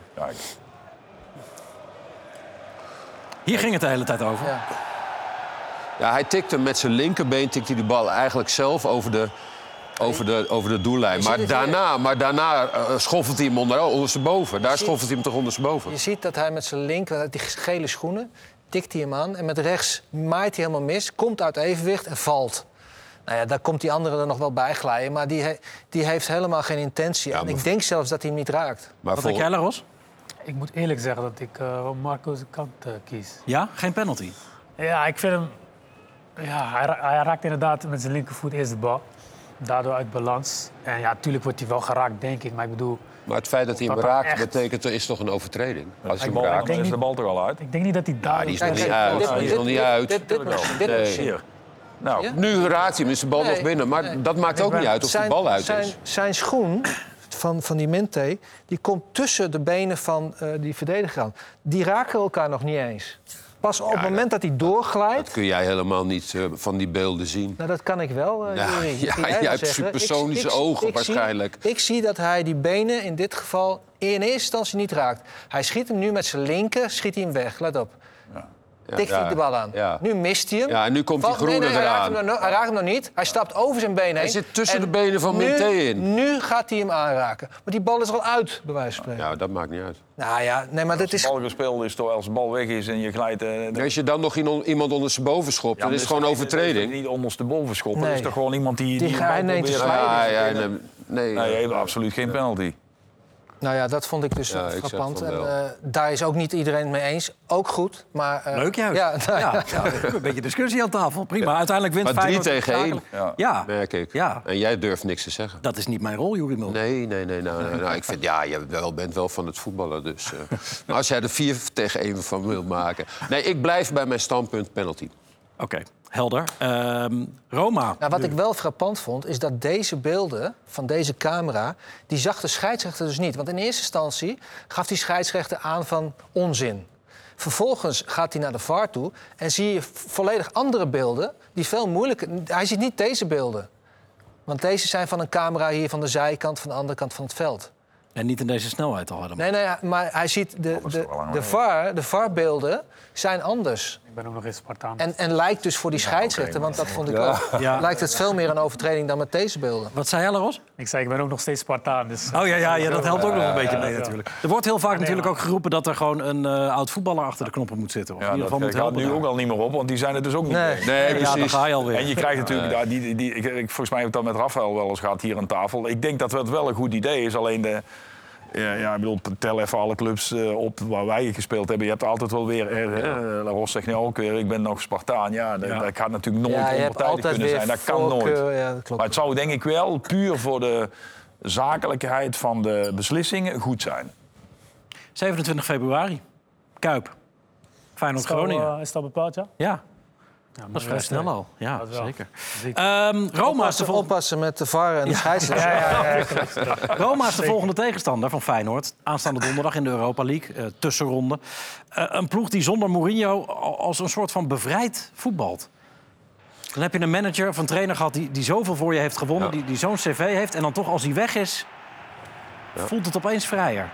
Hier ging het de hele tijd over. Ja. Ja, hij tikte met zijn linkerbeen tikte hij de bal eigenlijk zelf over de, over de, over de doellijn. Maar daarna, maar daarna eh, schoffelt hij hem onder, ondersteboven. Daar ziet- schoffelt hij hem toch ondersteboven? Je ziet dat hij met zijn linker, die gele schoenen... tikt hij hem aan en met rechts maait hij helemaal mis... komt uit evenwicht en valt. Nou ja, daar komt die andere er nog wel bij glijden. Maar die, die heeft helemaal geen intentie. en ik denk zelfs dat hij hem niet raakt. Maar Wat denk jij, Laros? Ik moet eerlijk zeggen dat ik eh op Marco's kant eh, kies. Ja, geen penalty. Ja, ik vind hem... Ja, hij, ra- hij raakt inderdaad met zijn linkervoet eerst de bal. Daardoor uit balans. En ja, natuurlijk wordt hij wel geraakt, denk ik. Maar ik bedoel... Maar het feit dat hij hem Dat raakt, echt- betekent er is toch een overtreding? Als hij de hem raakt. dan is de bal toch al uit? Ik denk niet dat hij daar... Ja, die is nog niet uit. dit- Die is dit- nog niet dit- uit. dit- dit nog- dit Nee. nog. Hier. Nou, Nu raakt hij hem, is de bal Nee, nog binnen. Maar dat maakt ook niet uit of die bal uit zijn, is. Zijn schoen van, van die Minte... die komt tussen de benen van eh, die verdediger aan. Die raken elkaar nog niet eens. Pas op het moment dat hij doorglijdt... Dat kun jij helemaal niet eh, van die beelden zien. Nou, dat kan ik wel, eh Ja, jij hebt supersonische ogen waarschijnlijk. ik zie dat hij die benen in dit geval in eerste instantie niet raakt. Hij schiet hem nu met zijn linker, schiet hij hem weg. Let op. Tikt hij Ja, de bal aan. ja. Nu mist hij hem. Ja, en nu komt die groene nee, hij raakt eraan. hem nog- Hij raakt hem nog niet. Hij stapt over zijn been heen. Hij zit tussen En de benen van Minté in. Nu gaat hij hem aanraken. Maar die bal is er al uit, bij wijze van spreken. Ja, dat maakt niet uit. Nou ja, nee, maar dit Als is... de bal gespeeld is, toch als de bal weg is en je glijdt... eh, Als je dan nog iemand ondersteboven schopt, Ja, dan is het gewoon overtreding. Niet ondersteboven schoppen. Nee. Dat is toch gewoon iemand die... Die een ga- bal hij neemt de probeert- sliding. Ja, ja, nee, nee, absoluut geen penalty. Nou ja, dat vond ik dus Ja, ik frappant. En, eh, daar is ook niet iedereen het mee eens. Ook goed, maar... eh, Leuk juist. Ja, nou ja. Ja, ja, een beetje discussie aan tafel. Prima. Uiteindelijk wint Maar drie Feyenoord tegen één. Ja. Ja, merk ik. Ja. En jij durft niks te zeggen. dat is niet mijn rol, Jurie Mulder. Nee, nee, nee. Nou, nou, nou, ik vind, ja, je wel, bent wel van het voetballen. Dus, eh. maar als jij er vier tegen één van wilt maken... Nee, ik blijf bij mijn standpunt penalty. Oké, helder. Ehm, Roma. Nou, wat ik wel frappant vond, is dat deze beelden van deze camera... die zag de scheidsrechter dus niet. Want in eerste instantie gaf die scheidsrechter aan van onzin. Vervolgens gaat hij naar de VAR toe en zie je volledig andere beelden... die veel moeilijker... Hij ziet niet deze beelden. Want deze zijn van een camera hier van de zijkant... van de andere kant van het veld. En niet in deze snelheid al helemaal. Nee, nee, maar hij ziet de, is de, lang de VAR, de VAR-beelden zijn anders. Ik ben ook nog eens Spartaan. En, en lijkt dus voor die scheidsrechter, want dat vond ik ook... Ja. lijkt het veel meer een overtreding dan met deze beelden. Wat zei jij, Laros? Ik zei, ik ben ook nog steeds Spartaan. Dus... Oh ja, ja, ja, dat helpt ook nog een beetje ja, mee ja. natuurlijk. Er wordt heel vaak nee, natuurlijk maar- ook geroepen dat er gewoon een eh, oud voetballer achter de knoppen moet zitten. Of Ja, in ieder dat geval moet gaat helpen. nu ook al niet meer op, want die zijn het dus ook niet Nee. Nee, Ja, dan precies. ga je alweer. En je krijgt natuurlijk, daar, die, die, ik, ik- volgens mij heb ik dat met Rafael wel eens gehad hier aan tafel. Ik denk dat het wel een goed idee is, alleen de... Ja, ja, ik bedoel, tel even alle clubs eh, op waar wij gespeeld hebben. Je hebt altijd wel weer... eh, eh, La Ros zegt nu ook weer, ik ben nog Spartaan. Ja, dat, Ja. dat gaat natuurlijk nooit Ja, onpartijdig kunnen zijn. Dat kan nooit. voorkeur, ja, dat klopt. Maar het zou denk ik wel puur voor de zakelijkheid van de beslissingen goed zijn. 27 februari. Kuip. Feyenoord Groningen. is al bepaald, ja? Ja, ja dat is vrij snel al. Ja, zeker. Ehm, Roma, is de Oppassen, vol- oppassen met de VAR en de scheidsrechter. Ja, ja, ja. Roma is de volgende tegenstander van Feyenoord. Aanstaande donderdag in de Europa League, eh, tussenronde. Eh, een ploeg die zonder Mourinho al- als een soort van bevrijd voetbalt. Dan heb je een manager of een trainer gehad die, die zoveel voor je heeft gewonnen, Ja. die, die zo'n cv heeft. En dan toch als hij weg is, voelt het opeens vrijer.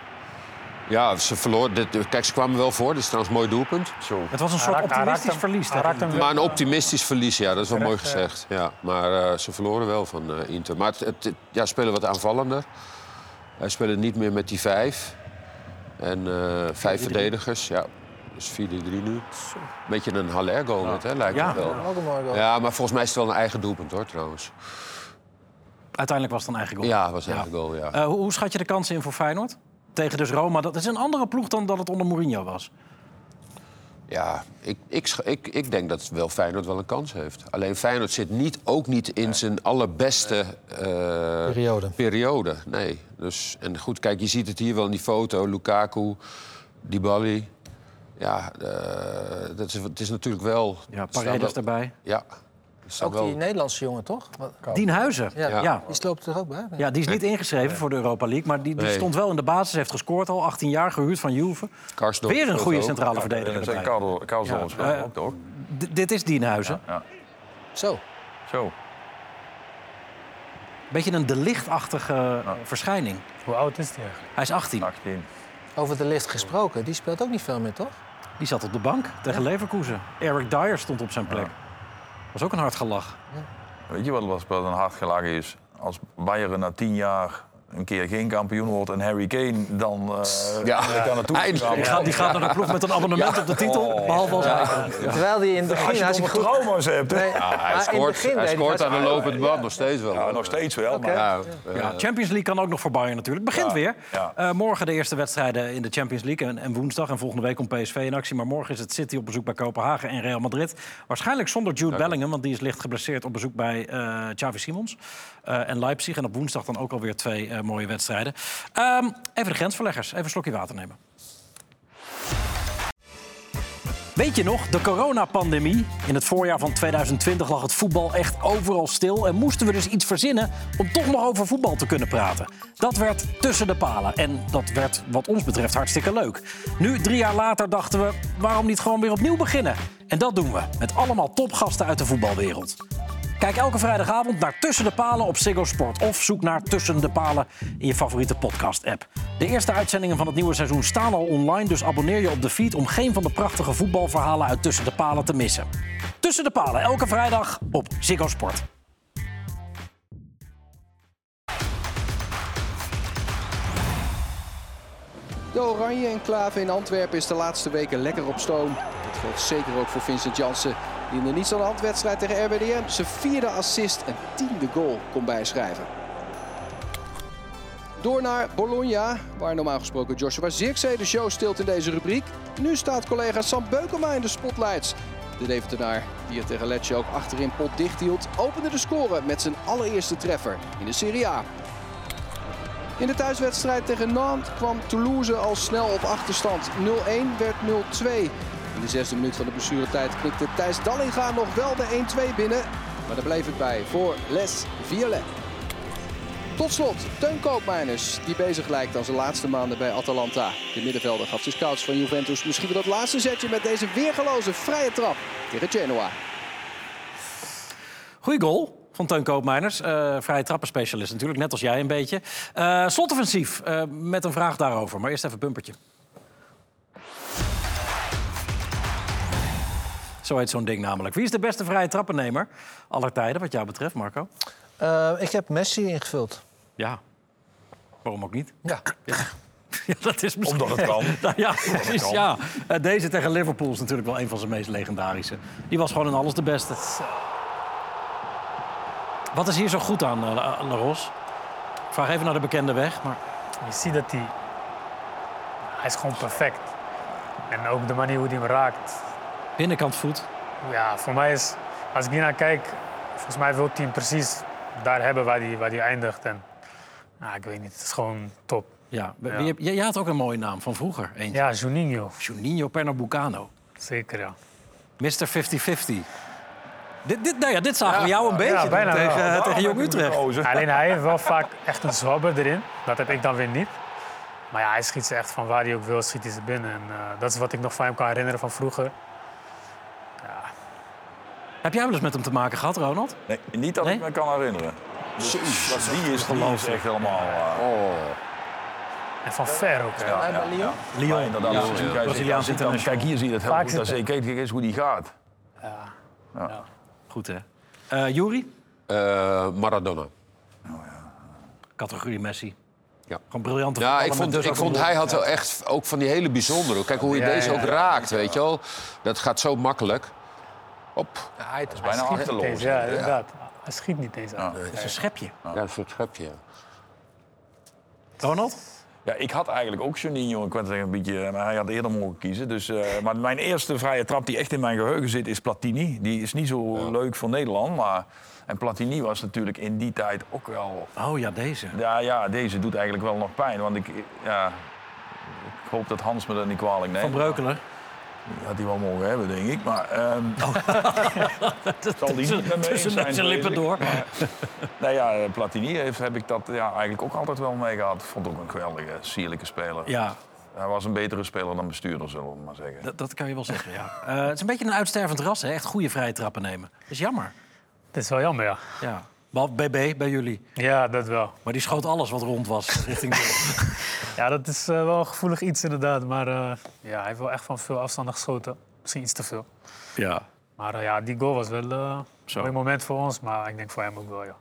Ja, ze verloor. Dit, kijk, ze kwamen wel voor. Dit is trouwens een mooi doelpunt. Zo. Het was een soort raakt- hij raakt optimistisch hem- verlies. raakt hem- Maar een optimistisch verlies, ja, dat is wel mooi ja. gezegd. Ja, maar eh, ze verloren wel van eh, Inter. Maar het, het, het- ja, ze spelen wat aanvallender. Hij spelen niet meer met die vijf. En eh, vijf verdedigers, ja. Dus 4-3 nu. Beetje een Haller-goal net, hè, lijkt Ja. het wel. Ook een mooi goal. Ja, maar volgens mij is het wel een eigen doelpunt, hoor, trouwens. Uiteindelijk was het een eigen goal. Ja, was een eigen goal, ja. Eh, hoe, hoe schat je de kansen in voor Feyenoord? Tegen dus Roma. Dat is een andere ploeg dan dat het onder Mourinho was. Ja, ik, ik, ik, ik denk dat wel Feyenoord wel een kans heeft. Alleen Feyenoord zit niet, ook niet in zijn allerbeste eh, Periode. periode. Nee. Dus, en goed, kijk, je ziet het hier wel in die foto. Lukaku, Dybala. Ja, eh, dat is, het is natuurlijk wel... Ja, Paredes erbij. Ja. Ook wel- die Nederlandse jongen, toch? Wat- Dien Huizen. Ja, Ja. Ja. Ja. Die loopt er ook bij. die is niet ingeschreven voor de Europa League. Maar die, die Nee. stond wel in de basis, heeft gescoord al. 18 jaar, gehuurd van Juve. Karsdorp Weer een goede centrale En verdediger erbij. Karel, Karel Ja, speelt eh, ook, toch? Dit is Dienhuizen. Ja. Zo. Zo. Beetje een de lichtachtige verschijning. Hoe oud is die eigenlijk? Hij is 18. 18. Over de licht gesproken, die speelt ook niet veel meer, toch? Die zat op de bank tegen Leverkusen. Eric Dyer stond op zijn plek. Was ook een hard gelach. Weet je wat wat een hard gelachen is? Als Bayern na tien jaar een keer geen kampioen wordt en Harry Kane dan eh Ja, kan naartoe. Die gaat, die gaat naar de ploeg met een abonnement op de titel. Behalve als hij. Ja. Terwijl die in het Als begin... je Als goed... trauma's hebt, hè? Nee, Ja, maar in hij scoort, begin hij scoort aan de lopende band nog steeds wel. Ja, nog steeds wel. Maar Ja, eh, Ja, Champions League kan ook nog voor Bayern natuurlijk. Het begint Ja, weer. ja. Eh, morgen de eerste wedstrijden in de Champions League. En, en woensdag en volgende week komt PSV in actie. Maar morgen is het City op bezoek bij Kopenhagen en Real Madrid. Waarschijnlijk zonder Jude Bellingham, want die is licht geblesseerd op bezoek bij eh Xavi Simons. Eh, en Leipzig. En op woensdag dan ook alweer twee eh, mooie wedstrijden. Ehm, even de grensverleggers. Even een slokje water nemen. Weet je nog, de coronapandemie? In het voorjaar van 2020 lag het voetbal echt overal stil... en moesten we dus iets verzinnen om toch nog over voetbal te kunnen praten. Dat werd tussen de palen en dat werd wat ons betreft hartstikke leuk. Nu, drie jaar later, dachten we, waarom niet gewoon weer opnieuw beginnen? En dat doen we, met allemaal topgasten uit de voetbalwereld. Kijk elke vrijdagavond naar Tussen de Palen op Ziggo Sport. Of zoek naar Tussen de Palen in je favoriete podcast-app. De eerste uitzendingen van het nieuwe seizoen staan al online... dus abonneer je op de feed om geen van de prachtige voetbalverhalen... uit Tussen de Palen te missen. Tussen de Palen, elke vrijdag op Ziggo Sport. De Oranje enclave in Antwerpen is de laatste weken lekker op stoom. Dat geldt zeker ook voor Vincent Janssen, die in de aan de hand wedstrijd tegen RWDM zijn vierde assist en tiende goal kon bijschrijven. Door naar Bologna, waar normaal gesproken Joshua Zirkzee de show stilt in deze rubriek. Nu staat collega Sam Beukema in de spotlights. De Deventenaar, die het tegen Lecce ook achterin pot dicht hield, opende de score met zijn allereerste treffer in de Serie A. In de thuiswedstrijd tegen Nantes kwam Toulouse al snel op achterstand. 0-1 werd 0-2. In de zesde minuut van de blessuretijd knikte Thijs Dallinga nog wel de 1-2 binnen. Maar daar bleef het bij voor Les Violets. Tot slot, Teun Koopmeiners, die bezig lijkt aan zijn laatste maanden bij Atalanta. De middenvelder gaf zijn scouts van Juventus misschien wel dat laatste zetje met deze weergeloze vrije trap tegen Genoa. Goeie goal van Teun Koopmeiners. Eh vrije trappenspecialist natuurlijk, net als jij een beetje. Eh slotoffensief, eh, met een vraag daarover. Maar eerst even een bumpertje. Zo heet zo'n ding namelijk. Wie is de beste vrije trappennemer aller tijden, wat jou betreft, Marco? Eh, ik heb Messi ingevuld. Ja. Waarom ook niet? Ja. Ja, dat is misschien... Omdat het kan. Nou ja, het precies, kan. ja. Eh, Deze tegen Liverpool is natuurlijk wel een van zijn meest legendarische. Die was gewoon in alles de beste. Wat is hier zo goed aan, uh, Laros? Ik vraag even naar de bekende weg, maar... Je ziet dat hij... Hij is gewoon perfect. En ook de manier hoe hij hem raakt. Binnenkant voet. Ja, voor mij is... Als ik hier naar kijk... Volgens mij wil hij hem precies daar hebben waar hij, waar hij eindigt. En, nou, ik weet niet, het is gewoon top. Ja, Ja. Jij had ook een mooie naam van vroeger. Eentje. Ja, Juninho. Juninho Pernambucano. Zeker, ja. Mr. 50-50. Dit, dit, nou ja, dit zagen we jou een beetje Ja, doen bijna tegen, wel. tegen Jong Utrecht. Alleen hij heeft wel vaak echt een zwabber erin. Dat heb ik dan weer niet. Maar ja, hij schiet ze echt van waar hij ook wil, schiet hij ze binnen. En eh, dat is wat ik nog van hem kan herinneren van vroeger. Heb jij wel eens met hem te maken gehad, Ronald? Nee, niet dat ik me kan herinneren. Dus die is, is echt helemaal... eh, En van ver ook. hè. Ja, ja, ja. Lyon. Ja, inderdaad. Ja, Als je ja. dan- international. Kijk, hier zie je het heel Vaak goed. Je kijk eens hoe die gaat. Ja. Goed, hè? Eh Juri? Eh, Maradona. Categorie Messi. Ja. Gewoon briljante Ja, ik vond, dus ik vond hij had wel echt ook van die hele bijzondere. Kijk hoe je Ja, deze ja, ook ja. raakt, weet je wel. Dat gaat zo makkelijk. Op. hij is bijna achterloos. Ja, inderdaad. Hij schiet niet eens aan. Het is een schepje. Ja, een soort schepje. ja. Ronald? Ja, ik had eigenlijk ook Juninho. Ik wou zeggen een beetje, maar hij had eerder mogen kiezen. Dus, eh, maar mijn eerste vrije trap die echt in mijn geheugen zit, is Platini. Die is niet zo leuk voor Nederland, maar... En Platini was natuurlijk in die tijd ook wel... Oh ja, deze. Ja, ja deze doet eigenlijk wel nog pijn. Want ik, ja, ik hoop dat Hans me dat niet kwalijk neemt. Van Breukelen. Had hij wel mogen hebben, denk ik. Maar ehm zal die niet met me eens Tussen zijn zijn lippen door. Maar, nou ja, Platini heeft, heb ik dat ja, eigenlijk ook altijd wel mee gehad. Ik vond het ook een geweldige, sierlijke speler. Ja, Hij was een betere speler dan bestuurder, zullen we maar zeggen. dat, dat kan je wel zeggen, ja. Eh, het is een beetje een uitstervend ras, hè? Echt goede vrije trappen nemen. Dat is jammer. Het is wel jammer, ja. Ja. Behalve BB bij jullie. Ja, dat wel. Maar die schoot alles wat rond was richting doel. Ja, dat is eh, wel een gevoelig iets inderdaad. Maar eh, ja, hij heeft wel echt van veel afstanden geschoten. Misschien iets te veel. ja. Maar eh, ja, die goal was wel eh, een mooi moment voor ons. Maar ik denk voor hem ook wel, ja.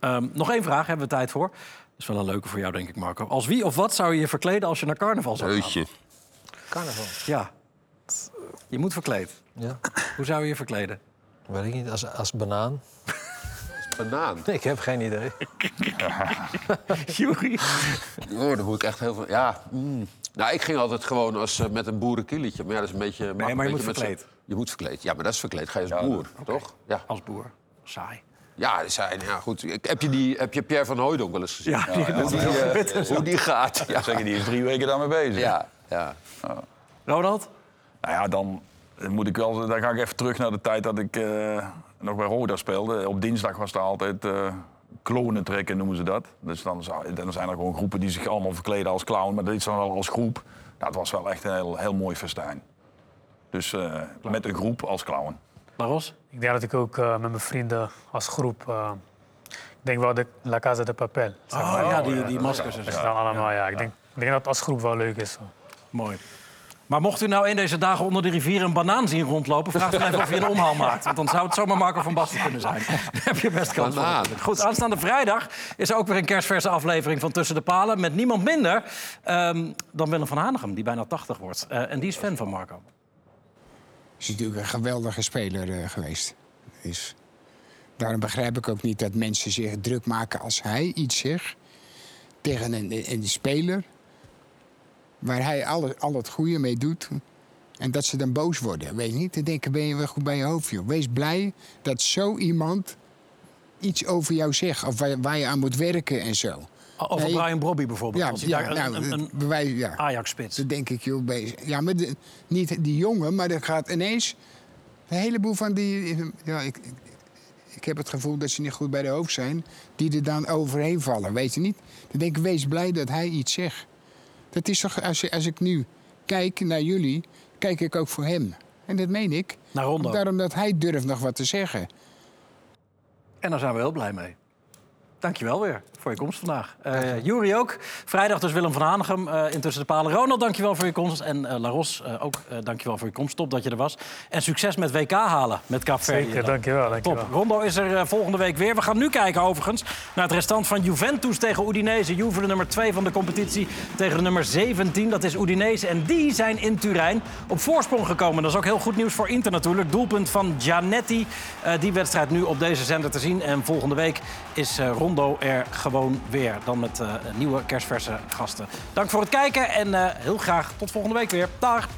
Ehm, nog één vraag, hebben we tijd voor. Dat is wel een leuke voor jou, denk ik, Marco. Als wie of wat zou je je verkleden als je naar carnaval zou gaan? Heutje. Carnaval. Ja. Je moet verkleed. Ja. Hoe zou je je verkleden? Weet ik niet, als, als banaan. Banaan. Ik heb geen idee. Jury. Oh, dan moet ik echt heel veel... Ja, mm. Nou, ik ging altijd gewoon als, eh, met een boerenkieletje. Maar ja, dat is een beetje... maar je beetje moet met verkleed. Je moet verkleed. Ja, maar dat is verkleed. Ga je als boer, toch? Ja. Als boer. Saai. Ja, dat zijn, ja, goed. Ik- Heb je, die, heb je Pierre van Hooydonk wel eens gezien? Ja, die- hoe, die, die- eh, hoe die gaat. Ja. Zeg je, die is drie weken daarmee bezig. Ja, ja. Ronald? Nou ja, dan Dan, moet ik wel, dan ga ik even terug naar de tijd dat ik eh, nog bij Roda speelde. Op dinsdag was er altijd eh klonen trekken, noemen ze dat. Dus dan, zijn er gewoon groepen die zich allemaal verkleden als clown. Maar dat is dan wel als groep. Nou, het was wel echt een heel, heel mooi festijn. Dus eh, met een groep als clown. Laros? Ik denk dat ik ook eh, met mijn vrienden als groep... eh, ik denk wel de La Casa de Papel. zeg Oh, maar. ja, die- die maskers en Dat zo. is dan allemaal, ja. Ik denk, ik denk dat als groep wel leuk is. Mooi. Maar mocht u nou in deze dagen onder de rivier een banaan zien rondlopen... vraag dan even of je een omhaal maakt. Want dan zou het zomaar Marco van Basten kunnen zijn. Daar heb je best kans voor. Goed, aanstaande vrijdag is er ook weer een kerstverse aflevering van Tussen de Palen... met niemand minder ehm, dan Willem van Hanegem, die bijna 80 wordt. Eh, en die is fan van Marco. is natuurlijk een geweldige speler eh, geweest. Dus daarom begrijp ik ook niet dat mensen zich druk maken als hij iets zegt tegen een, een speler waar hij al, al het goede mee doet. En dat ze dan boos worden. Weet je niet? Dan denken, ben je wel goed bij je hoofd, joh. Wees blij dat zo iemand iets over jou zegt. Of waar, waar je aan moet werken en zo. Over Nee. Brian Brobby bijvoorbeeld. Ja, als ja, daar nou, een, een, een bewijs, ja. Ajax-spits. Dat denk ik, joh. Ja, maar de- niet die jongen, maar er gaat ineens een heleboel van die. Ja, ik, ik, ik heb het gevoel dat ze niet goed bij de hoofd zijn, die er dan overheen vallen. Weet je niet? Dan denk ik, wees blij dat hij iets zegt. Dat is toch, als, als ik nu kijk naar jullie, kijk ik ook voor hem. En dat meen ik. Naar Rondo. Daarom dat hij durft nog wat te zeggen. En daar zijn we heel blij mee. Dankjewel weer voor je komst vandaag. Eh Jury ook. Vrijdag dus Willem van Hanegem eh intussen de palen. Ronald, dankjewel voor je komst. En eh Laros, ook dankjewel voor je komst. Top dat je er was. En succes met WK halen met Kaapverdi. Zeker, dankjewel, dankjewel. Top. Rondo is er volgende week weer. We gaan nu kijken overigens naar het restant van Juventus tegen Udinese. Juve de nummer 2 van de competitie tegen de nummer 17. Dat is Udinese. En die zijn in Turijn op voorsprong gekomen. Dat is ook heel goed nieuws voor Inter natuurlijk. Doelpunt van Giannetti. Eh, die wedstrijd nu op deze zender te zien. En volgende week is Rondo er gewoon weer. Dan met eh, nieuwe kerstverse gasten. Dank voor het kijken en eh, heel graag tot volgende week weer. Dag!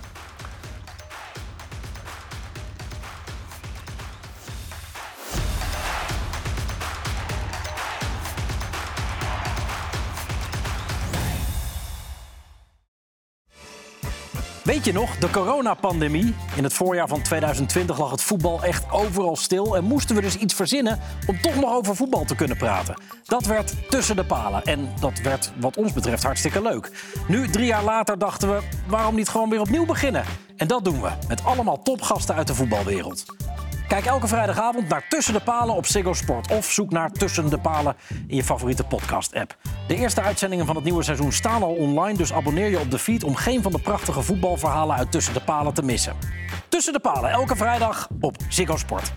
Weet je nog, de coronapandemie? In het voorjaar van 2020 lag het voetbal echt overal stil... en moesten we dus iets verzinnen om toch nog over voetbal te kunnen praten. Dat werd tussen de palen en dat werd wat ons betreft hartstikke leuk. Nu, drie jaar later, dachten we, waarom niet gewoon weer opnieuw beginnen? En dat doen we, met allemaal topgasten uit de voetbalwereld. Kijk elke vrijdagavond naar Tussen de Palen op Ziggo Sport. Of zoek naar Tussen de Palen in je favoriete podcast-app. De eerste uitzendingen van het nieuwe seizoen staan al online... dus abonneer je op de feed om geen van de prachtige voetbalverhalen uit Tussen de Palen te missen. Tussen de Palen, elke vrijdag op Ziggo Sport.